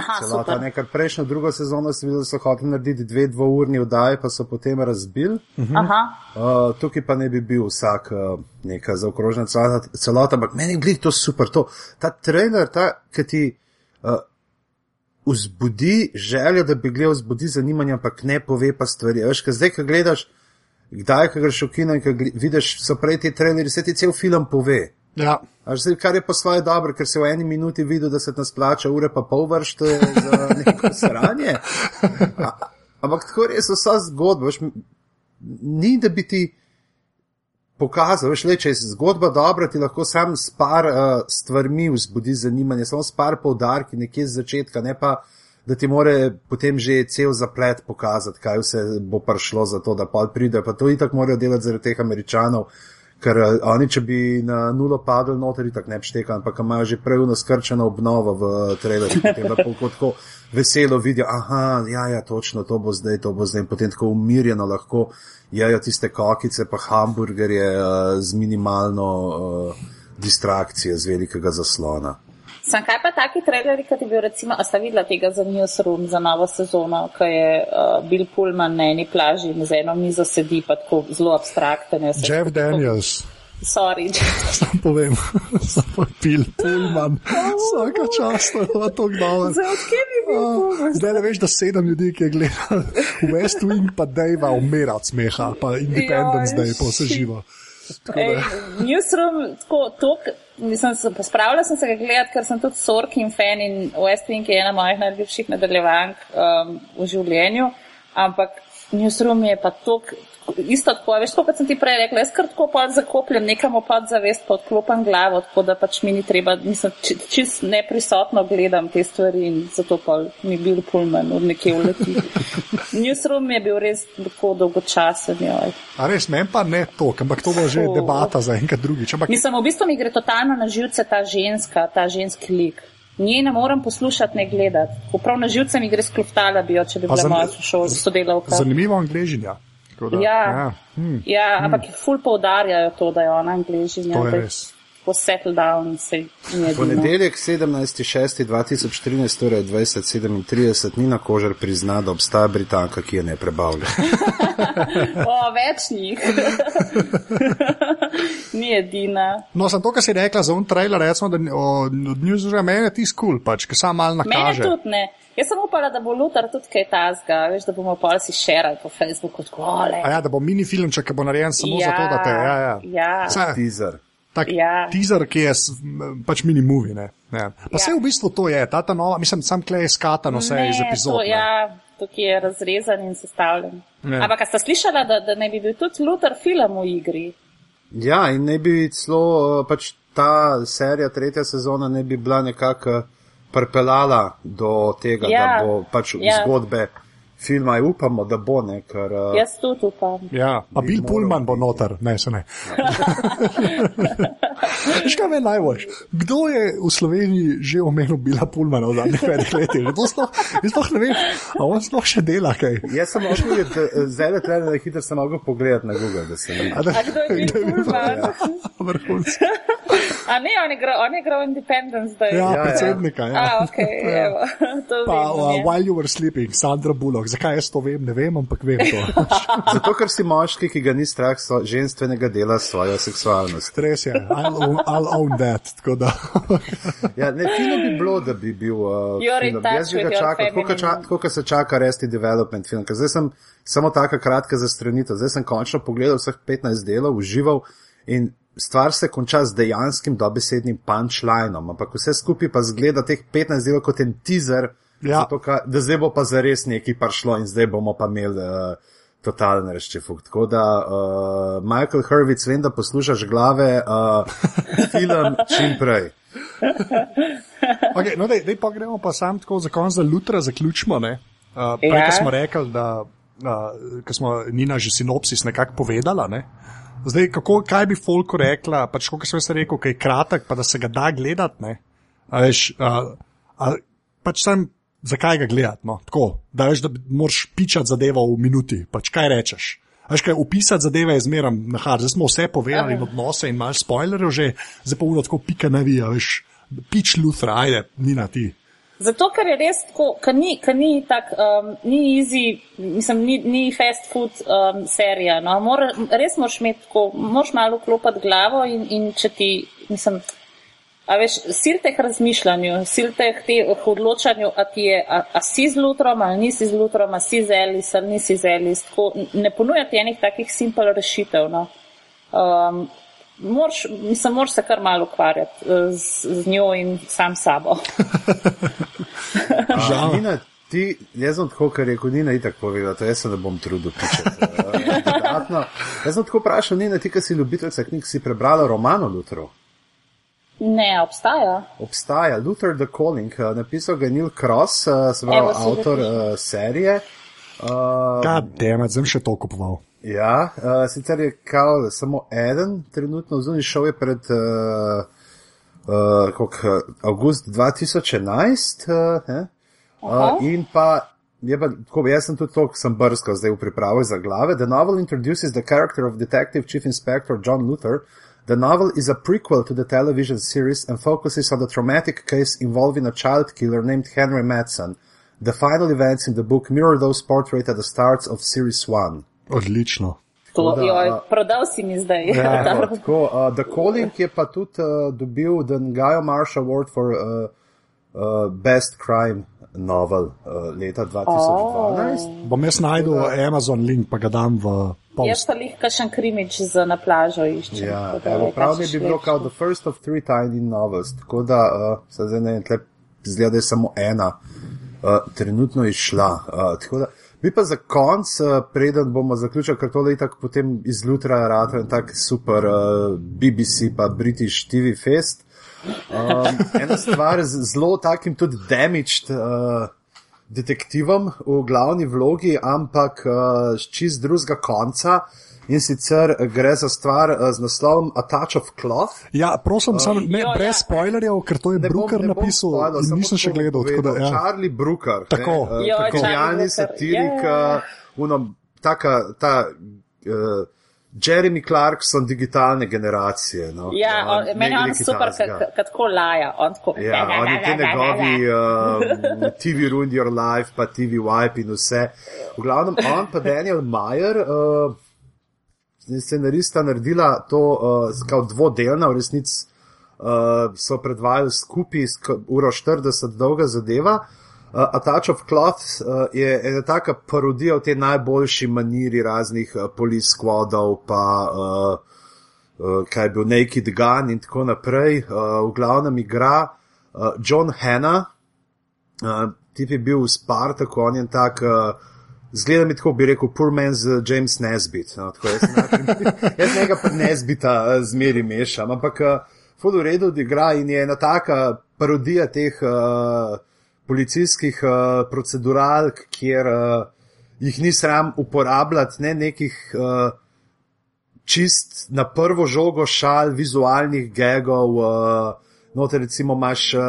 Aha, Celota, ne, ker prejšnjo drugo sezono sem videl, da so hoteli narediti dve dvourni oddaji, pa so potem razbili. Aha, Uh, tukaj pa ne bi bil vsak uh, neka zaokrožena celota, celota, ampak meni je to super. To, ta trailer, ta, ki ti uh, vzbudi željo, da bi gledal, vzbudi zanimanje, ampak ne pove pa stvari. Veš, kaj zdaj, ko gledaš, kdaj, ko greš v kino in ko vidiš, so prej ti traileri, se ti cel film pove. Ja, A Zdaj, kar je po svoje dobro, ker si v eni minuti videl, da se ti splača ure pa pol vršt eh, za <laughs> neko sranje. A, ampak tako res vsa zgodba, veš, ni da bi ti pokazal, veš, le, če je zgodba dobra, ti lahko sam s par uh, stvarmi vzbudi zanimanje, samo s par poudarki nekje z začetka, ne pa, da ti more potem že cel zaplet pokazati, kaj vse bo prišlo za to, da pa pride. Pa to itak morajo delati zaradi teh američanov, ker uh, oni, če bi na nulo padli noter, itak ne bi štekali, ampak imajo že prej naskrčeno obnovo v trailerju, <laughs> potem pa tako veselo vidijo, aha, ja, ja, točno, to bo zdaj, to bo zdaj, in potem tako umirjeno lahko jejo tiste kokice, pa hamburgerje uh, z minimalno uh, distrakcijo z velikega zaslona. Sem kaj pa taki traileri, kot je bil recimo, a sta videla tega za Newsroom za novo sezono, ko je uh, Bill Pullman na eni plaži in z eno mizo sedi, pa tako zelo abstrakten. Jeff tako- Daniels, Sorry, <laughs> sam povem, <laughs> samo pil, Pullman, vsaka čast, to je pa to bil Pullman? Zdaj le veš, da sedem ljudi, ki je gledal West Wing, pa Dejva umira od smeha, pa Independence Day, pa vse živo. Ej, Newsroom, tako, tok, mislim, se- pospravila sem se ga gledati, ker sem tudi Sorkin fan in West Wing je ena mojih najljubših nadaljevank um, v življenju, ampak Newsroom je pa tok, isto tako, veš, kot sem ti prej rekla, jaz kar tako pa zakopljem, nekam v podzavest, pa odklopam glavo, tako da pač mi ni treba, mislim, či- čist neprisotno gledam te stvari in zato pa mi bil Pullman od nekje uleti. <laughs> Newsroom je bil res tako dolgočasen, joj. A res, meni pa ne to, ampak to bo že debata za enkrat drugič. Ampak Mislim, v bistvu mi gre totalno na živce ta ženska, ta ženski lik. Nje ne morem poslušati, ne gledati. Ko Prav na živce mi gre skloftala bi jo, če bi bila moja sodelavka. zanimivo angližinja. Da, Ja, ja, hm, ja ampak ful poudarjajo to, da je ona angližinja. to je res. Ko settle down se je edino. Ponedeljek 17.6.2013, torej 2037, Nina Kožar prizna, da obstaja Britanka, ki je ne prebavlja. <laughs> O, več njih. <laughs> Ni edina. No, sem to, kar si rekla za un trailer, recimo, da od Newsrooma meni je ti skul, pač, ki sam malo Mene nakaže. tudi ne. Jaz sem upala, da bo Lutar tudi kaj tazga, veš, da bomo pol si šerali po Facebooku. Tako, ole. A ja, da bo mini filmček, ki bo narejen samo Ja, zato, da te. Ja, ja. ja. Teaser. Tak Ja. teaser, ki je pač mini movie. Ne? Ne. Pa Ja. vse v bistvu to je, ta, ta nova, mislim, sam klej skatano vse Ne, iz epizod. To, ne. ja, tukaj je razrezan in sestavljen. Ne. Ampak a ste slišala, da, da ne bi bil tudi Lutar film v igri? Ja, in ne bi celo uh, pač ta serija, tretja sezona, ne bi bila nekako pripeljala do tega, Ja, da bo pač ja. zgodbe filma, in upamo, da bo ne, ker uh, Jaz tudi upam. Ja, pa Bill Pullman bo noter, ne, se ne. <laughs> Veš kaj me najbolj? Kdo je v Sloveniji že omenil Bila Pullmana v zadnjih petih letih? Jaz sploh ne vem, a on sploh še dela kaj. Jaz sem mogel, videti, eh, zdaj le treba, da hitro sem mogel pogledati na Google, da se ne. A, da, A kdo je Bill Pullman? Vrhunski. <laughs> A ne, on je igral, on je igral Independence Day. Ja, ja. predsednika. Ja. A, ok, evo. <laughs> To Pa uh, je. While You Were Sleeping, Sandra Bullock. Zakaj jaz to vem, ne vem, ampak vem to. <laughs> Zato, ker si moški, ki ga ni strah so, ženstvenega dela s svojo seksualnostjo. Res je. I'll, I'll own that. tako da. <laughs> Ja, ne, fino bi bilo, da bi bil uh, Jaz bi ga čakal, tako kot ča, tako kot se čaka resti development film. ker Zdaj sem samo taka kratka zastranitev. Zdaj sem končno pogledal vseh 15 delov, užival in stvar se konča z dejanskim dobesednim punchlinom, ampak vse skupaj pa zgleda teh 15 delov kot en teaser, Ja. zato, ka, da zdaj bo pa zares nekaj prišlo in zdaj bomo pa imeli. Uh, Totalen reščefuk. Tako da, uh, Michael Hrvic, vem, da poslušaš glave, uh, <laughs> film čim prej. Okay, no, dej, dej pa gremo pa sam tako za konec, da lutra zaključimo. Uh, prej, Ja. ja. smo rekli, da uh, ko smo Nina že sinopsis nekako povedala. Ne? Zdaj, kako, kaj bi Folko rekla, pač kot sem jaz rekel, kaj je kratek, pa da se ga da gledati. ne? A Veš, uh, a, pač sem, zakaj ga gledati? No? Tako, da veš, da moraš pičati zadevo v minuti. Pač kaj rečeš? Veš, kaj, upisati zadeve je zmeraj na hard. Zdaj smo vse povedali in odnose in malo spoilerjev že, zdaj pa uno tako pika navija, veš, pič Luthra, ajde, ni na ti. Zato, ker je res tako, ker ni, ker ni tak, um, ni easy, mislim, ni, ni fast food um, serija. No. Mora, res moraš imeti tako, moraš malo klopati glavo in, in če ti, mislim, a veš, sil teh razmišljanju, sil teh teh odločanju, a ti je, a, a si z lutrom ali nisi z lutrom, a si z Elis ali nisi z Elis, tako ne ponuja ti enih takih simpel rešitev. No. Um, Moraš, mislim, moraš se kar malo ukvarjati eh, z, z njo in sam sabo. <laughs> Žal. Nina, ti, jaz sem tako, kar je rekel Nina, itak povedal, to jaz se ne bom trudil pičati. eh. Jaz sem tako vprašal, Nina, ti, ki si ljubiteljca knjig, si prebrala roman o Lutru. Ne, obstaja. Obstaja Luther the Calling, eh, napisal ga je Neil Cross, eh, se pravi Evo, avtor uh, serije. Uh, God damn it, sem še to kupoval. Ja, uh, sicer je kao samo eden, trenutno zunaj šel je pred uh, uh, uh, avgust 2011. Uh, ne? Aha. uh, in pa, je pa tako, jaz sem tudi to, ko sem brskal zdaj v pripravi za glave. The novel introduces the character of Detective Chief Inspector John Luther. The novel is a prequel to the television series and focuses on the traumatic case involving a child killer named Henry Madsen. The final events in the book mirror those portrayed at the start of series 1. Odlično. To, da, joj, prodal si mi zdaj. Ja, <laughs> tako, tako, uh, The Calling je pa tudi uh, dobil The Gaio Marsh Award for uh, uh, Best Crime Novel uh, leta 2012. Bom jaz najdel Amazon link, pa ga dam v Jaz post. pa lih kašen krimič za na plažo iščem. Ja, tako evo, prav mi bi bilo kao The First of Three Tiny Novels, tako da uh, se zdaj ne vem, tle zgleda, da je samo ena uh, trenutno izšla. Uh, tako da, bi pa za konc, uh, preden bomo zaključili, ker tole je tako potem iz Lutra rata in tak super uh, BBC pa British TV Fest. Um, ena stvar z zelo takim tudi damaged uh, detektivom v glavni vlogi, ampak uh, čist drugega konca. In sicer gre za stvar uh, z naslovom A Touch of Cloth. Ja, prosim, uh, sam, ne, jo, ja. brez spoilerjev, ker to je Ne bom- Brooker ne bom napisal samo nisem še tako gledal. Tako da, povedal. ja. Charlie Brooker, Tako. ne, Jo, uh, Charlie genialni Brooker, satirik, ja. uh, uno, taka, ta uh, Jeremy Clarkson digitalne generacije. No, Ja, Uh, on, meni je on super, kad tako laja. On tako, Ja, <laughs> oni te njegovi uh, TV Ruin Your Life, pa TV Wipe in vse. V glavnem, on pa Daniel Mayer, uh, scenarista, naredila to uh, kao dvodelna, v resnici uh, so predvajali skupaj, sk- uro 40 dolga zadeva. Uh, A Touch of Cloth uh, je ena taka parodija v tej najboljši maniri raznih uh, police squadov, pa uh, uh, kaj je bil Naked Gun in tako naprej. Uh, v glavnem igra uh, John Hanna, uh, tip je bil v Spartaku, on je tak. Uh, Zgleda mi tako, bi rekel, poor man's uh, James Nesbit. No, tako, jaz, sem- <laughs> jaz njega pa Nesbita uh, zmeri mešam, ampak uh, ful v redu igra in je ena taka parodija teh uh, policijskih uh, proceduralk, kjer uh, jih ni sram uporabljati, ne nekih uh, čist na prvo žogo šal, vizualnih gegov. Uh, Noter recimo imaš uh,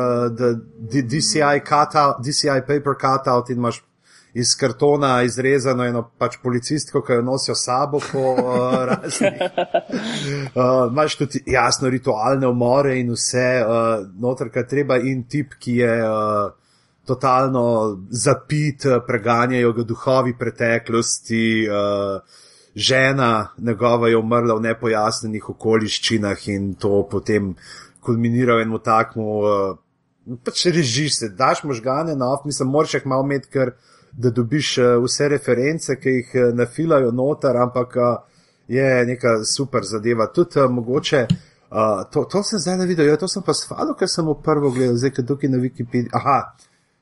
DCI, cutout, DCI paper cutout in imaš iz kartona izrezano eno pač policistko, ki jo nosijo sabo po uh, raznih. <laughs> Uh, Imáš tudi jasno ritualne umore in vse, uh, noter, kaj treba in tip, ki je uh, totalno zapit, uh, preganjajo ga duhovi preteklosti. Uh, žena njegova je umrla v nepojasnenih okoliščinah in to potem kulminira v enem takmu, uh, pač režiš se, daš možgane na off, mislim, moraš jih malo imeti, ker da dobiš uh, vse reference, ki jih uh, nafilajo noter, ampak uh, je neka super zadeva. Tudi uh, mogoče. Uh, to, to sem zdaj videl, ja, to sem pa sfalo, ker sem v prvo gledal, zdaj, ker tukaj na Wikipediji. Aha,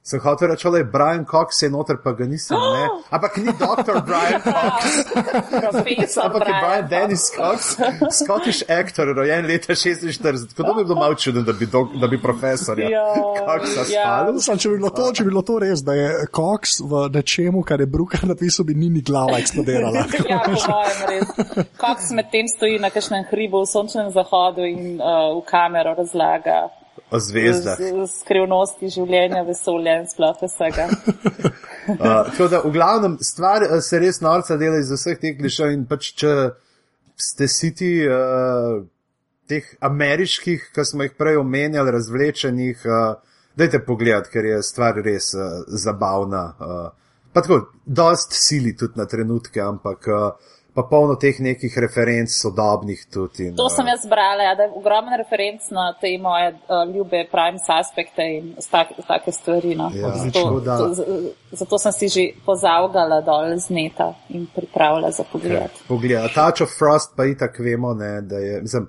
sem hotel reči, da je Brian Cox, je noter, pa ga nisem. Oh! <gasps> Ampak ni doktor Brian <laughs> Cox. Ampak je Brian Dennis Cox, Scottish actor, rojen leta 46. Kdo bi bil malo čuden, da bi, do, da bi profesor Ja, Coxa ja. spalil? Sam, če, bi bilo to, če bi bilo to res, da je Cox v nečemu, kar je Brooker napisal, bi ni ni glava eksplodirala. <laughs> Ja, po mojem res. Cox medtem stoji na kakšnem hribu v sončnem zahodu in uh, v kamero razlaga O zvezdah. z- z skrivnosti življenja, vesolja in sploh vsega. <laughs> Uh, tako da, v glavnem, stvar uh, se res norca dela iz vseh teh klišev in pač, če ste siti uh, teh ameriških, ki smo jih prej omenjali, razvlečenih, uh, dajte pogled, ker je stvar res uh, zabavna. Uh, pa tako, dost sili tudi na trenutke, ampak uh, pa polno teh nekih referenc sodobnih tudi. In, To sem jaz brala, ja, da je ogromen referenc na te moje uh, ljube prime suspekte in tak, take stvari. No. Ja, zato, tako da- to, zato sem si že pozavgala dol z neta in pripravila za pogled. Poglej, Touch of Frost pa itak vemo, ne, da je, mislim,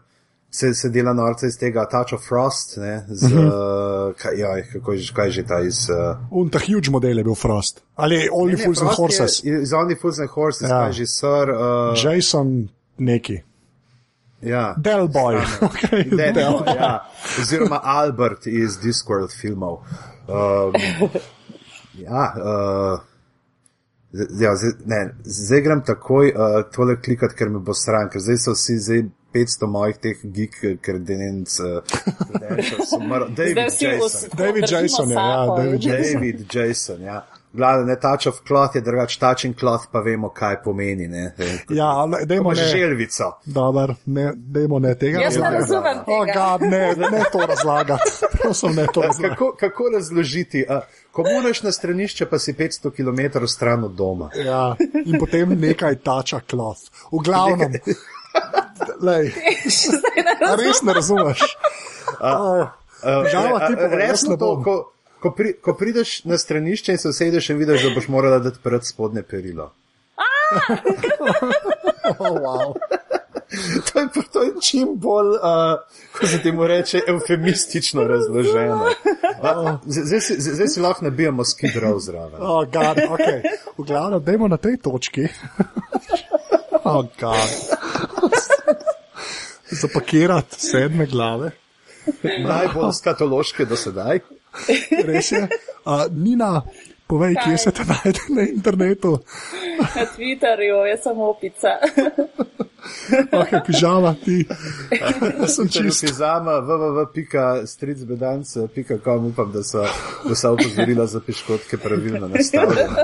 se, se dela norca iz tega Touch of Frost, ne, z, uh -huh. uh, kaj, jaj, kako je, kaj je že ta iz. Uh, Un ta huge model je bil Frost. Ali Only ne, Fools and Frost Horses. Je, iz Only Fools and Horses, Ja. kaj je že sir. Uh, Jason neki. ja. Del Boy. <laughs> Okay, Del, Del. ja. Oziroma Albert iz Discworld filmov. Um, ja, uh, z- ja, zdaj, ne, zdaj grem takoj uh, tole klikati, ker me bo stran, ker zdaj so vsi zdaj 500 mojih teh geek kredenc, umrl. Zdaj David Jason. us- David držimo Jason je, ja, David in- Jason. David Jason, ja. Glavno, ne touch of cloth je drugač, touching cloth pa vemo, kaj pomeni, ne. Ja, ali dajmo ne. želvico. Dobar, ne, dajmo ne tega. Jaz ne razumem tega. God, ne, ne to razlagati. <laughs> Prosim, ne to razlagati. Kako, kako razložiti? A, ko moraš na stranišče, pa si 500 km stran od doma. Ja, in potem nekaj tača cloth. V glavnem, lej, <laughs> a res ne razumeš. Žal, ti Resno ne to, ko, ko, pri, ko prideš na stranišče in se usedeš in vidiš, da boš morala dati pred spodne perilo. oh, <laughs> wow. To je, to je čim bolj, uh, ko se temu reče, eufemistično razloženo. Z- Zdaj si, zdaj si lahko nabijamo skidrov zraven. Oh, God, okay. V glavnem, dajmo na tej točki. <laughs> Oh, God. Zapakirati sedme glave. Najbolj skatološke do sedaj. Res je. Uh, Nina, povej, kje se te najde na internetu. Na Twitterju je samo opica. Okay, pižama ti. Jaz sem Če čist. si zama www.stricbedanc.com upam, da so vsa upozorila za piškotke pravilno nastavljena.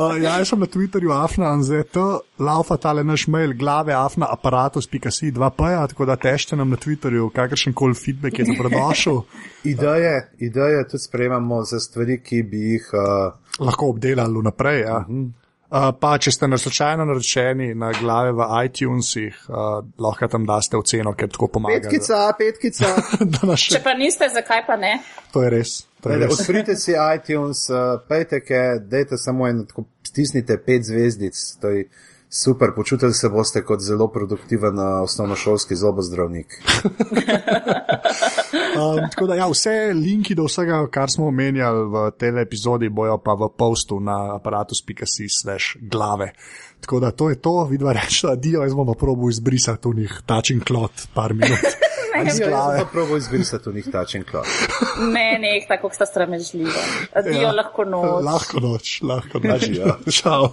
Uh, ja, jaz sem na Twitterju afna anzet, laufa tale naš mail, glave afna aparatus.si 2p, tako da tešte nam na Twitterju, kakršen koli feedback je dobrodošel, <laughs> Ideje, ideje tudi sprejemamo za stvari, ki bi jih. Uh, lahko obdelali vnaprej. Ja. Uh, pa, če ste na slučajno naročeni na glave v iTunesih, uh, lahko tam daste oceno, ker tako pomaga. petkica, petkica. <laughs> Da nas Če še, pa niste, zakaj pa ne? to je res. To je Ajde, res. Odprite si iTunes, uh, pejte, dajte samo eno, tako stisnite pet zvezdic, to je super, počutili se boste kot zelo produktiven uh, osnovnošolski zobozdravnik. <laughs> Um, tako da, ja, vse linki do vsega, kar smo omenjali v tej epizodi, bojo pa v postu na aparatus.si slash glave. Tako da to je to, vidva reči, da dio, jaz bom pa probil izbrisati v njih tačin klot par minut. Jaz glave. sem pa probal izbrisati v njih tačen klop. Ne, ne, tako sta sramežljiva. Adijo Ja. lahko noč. Lahko noč, lahko <laughs> noč. Čau.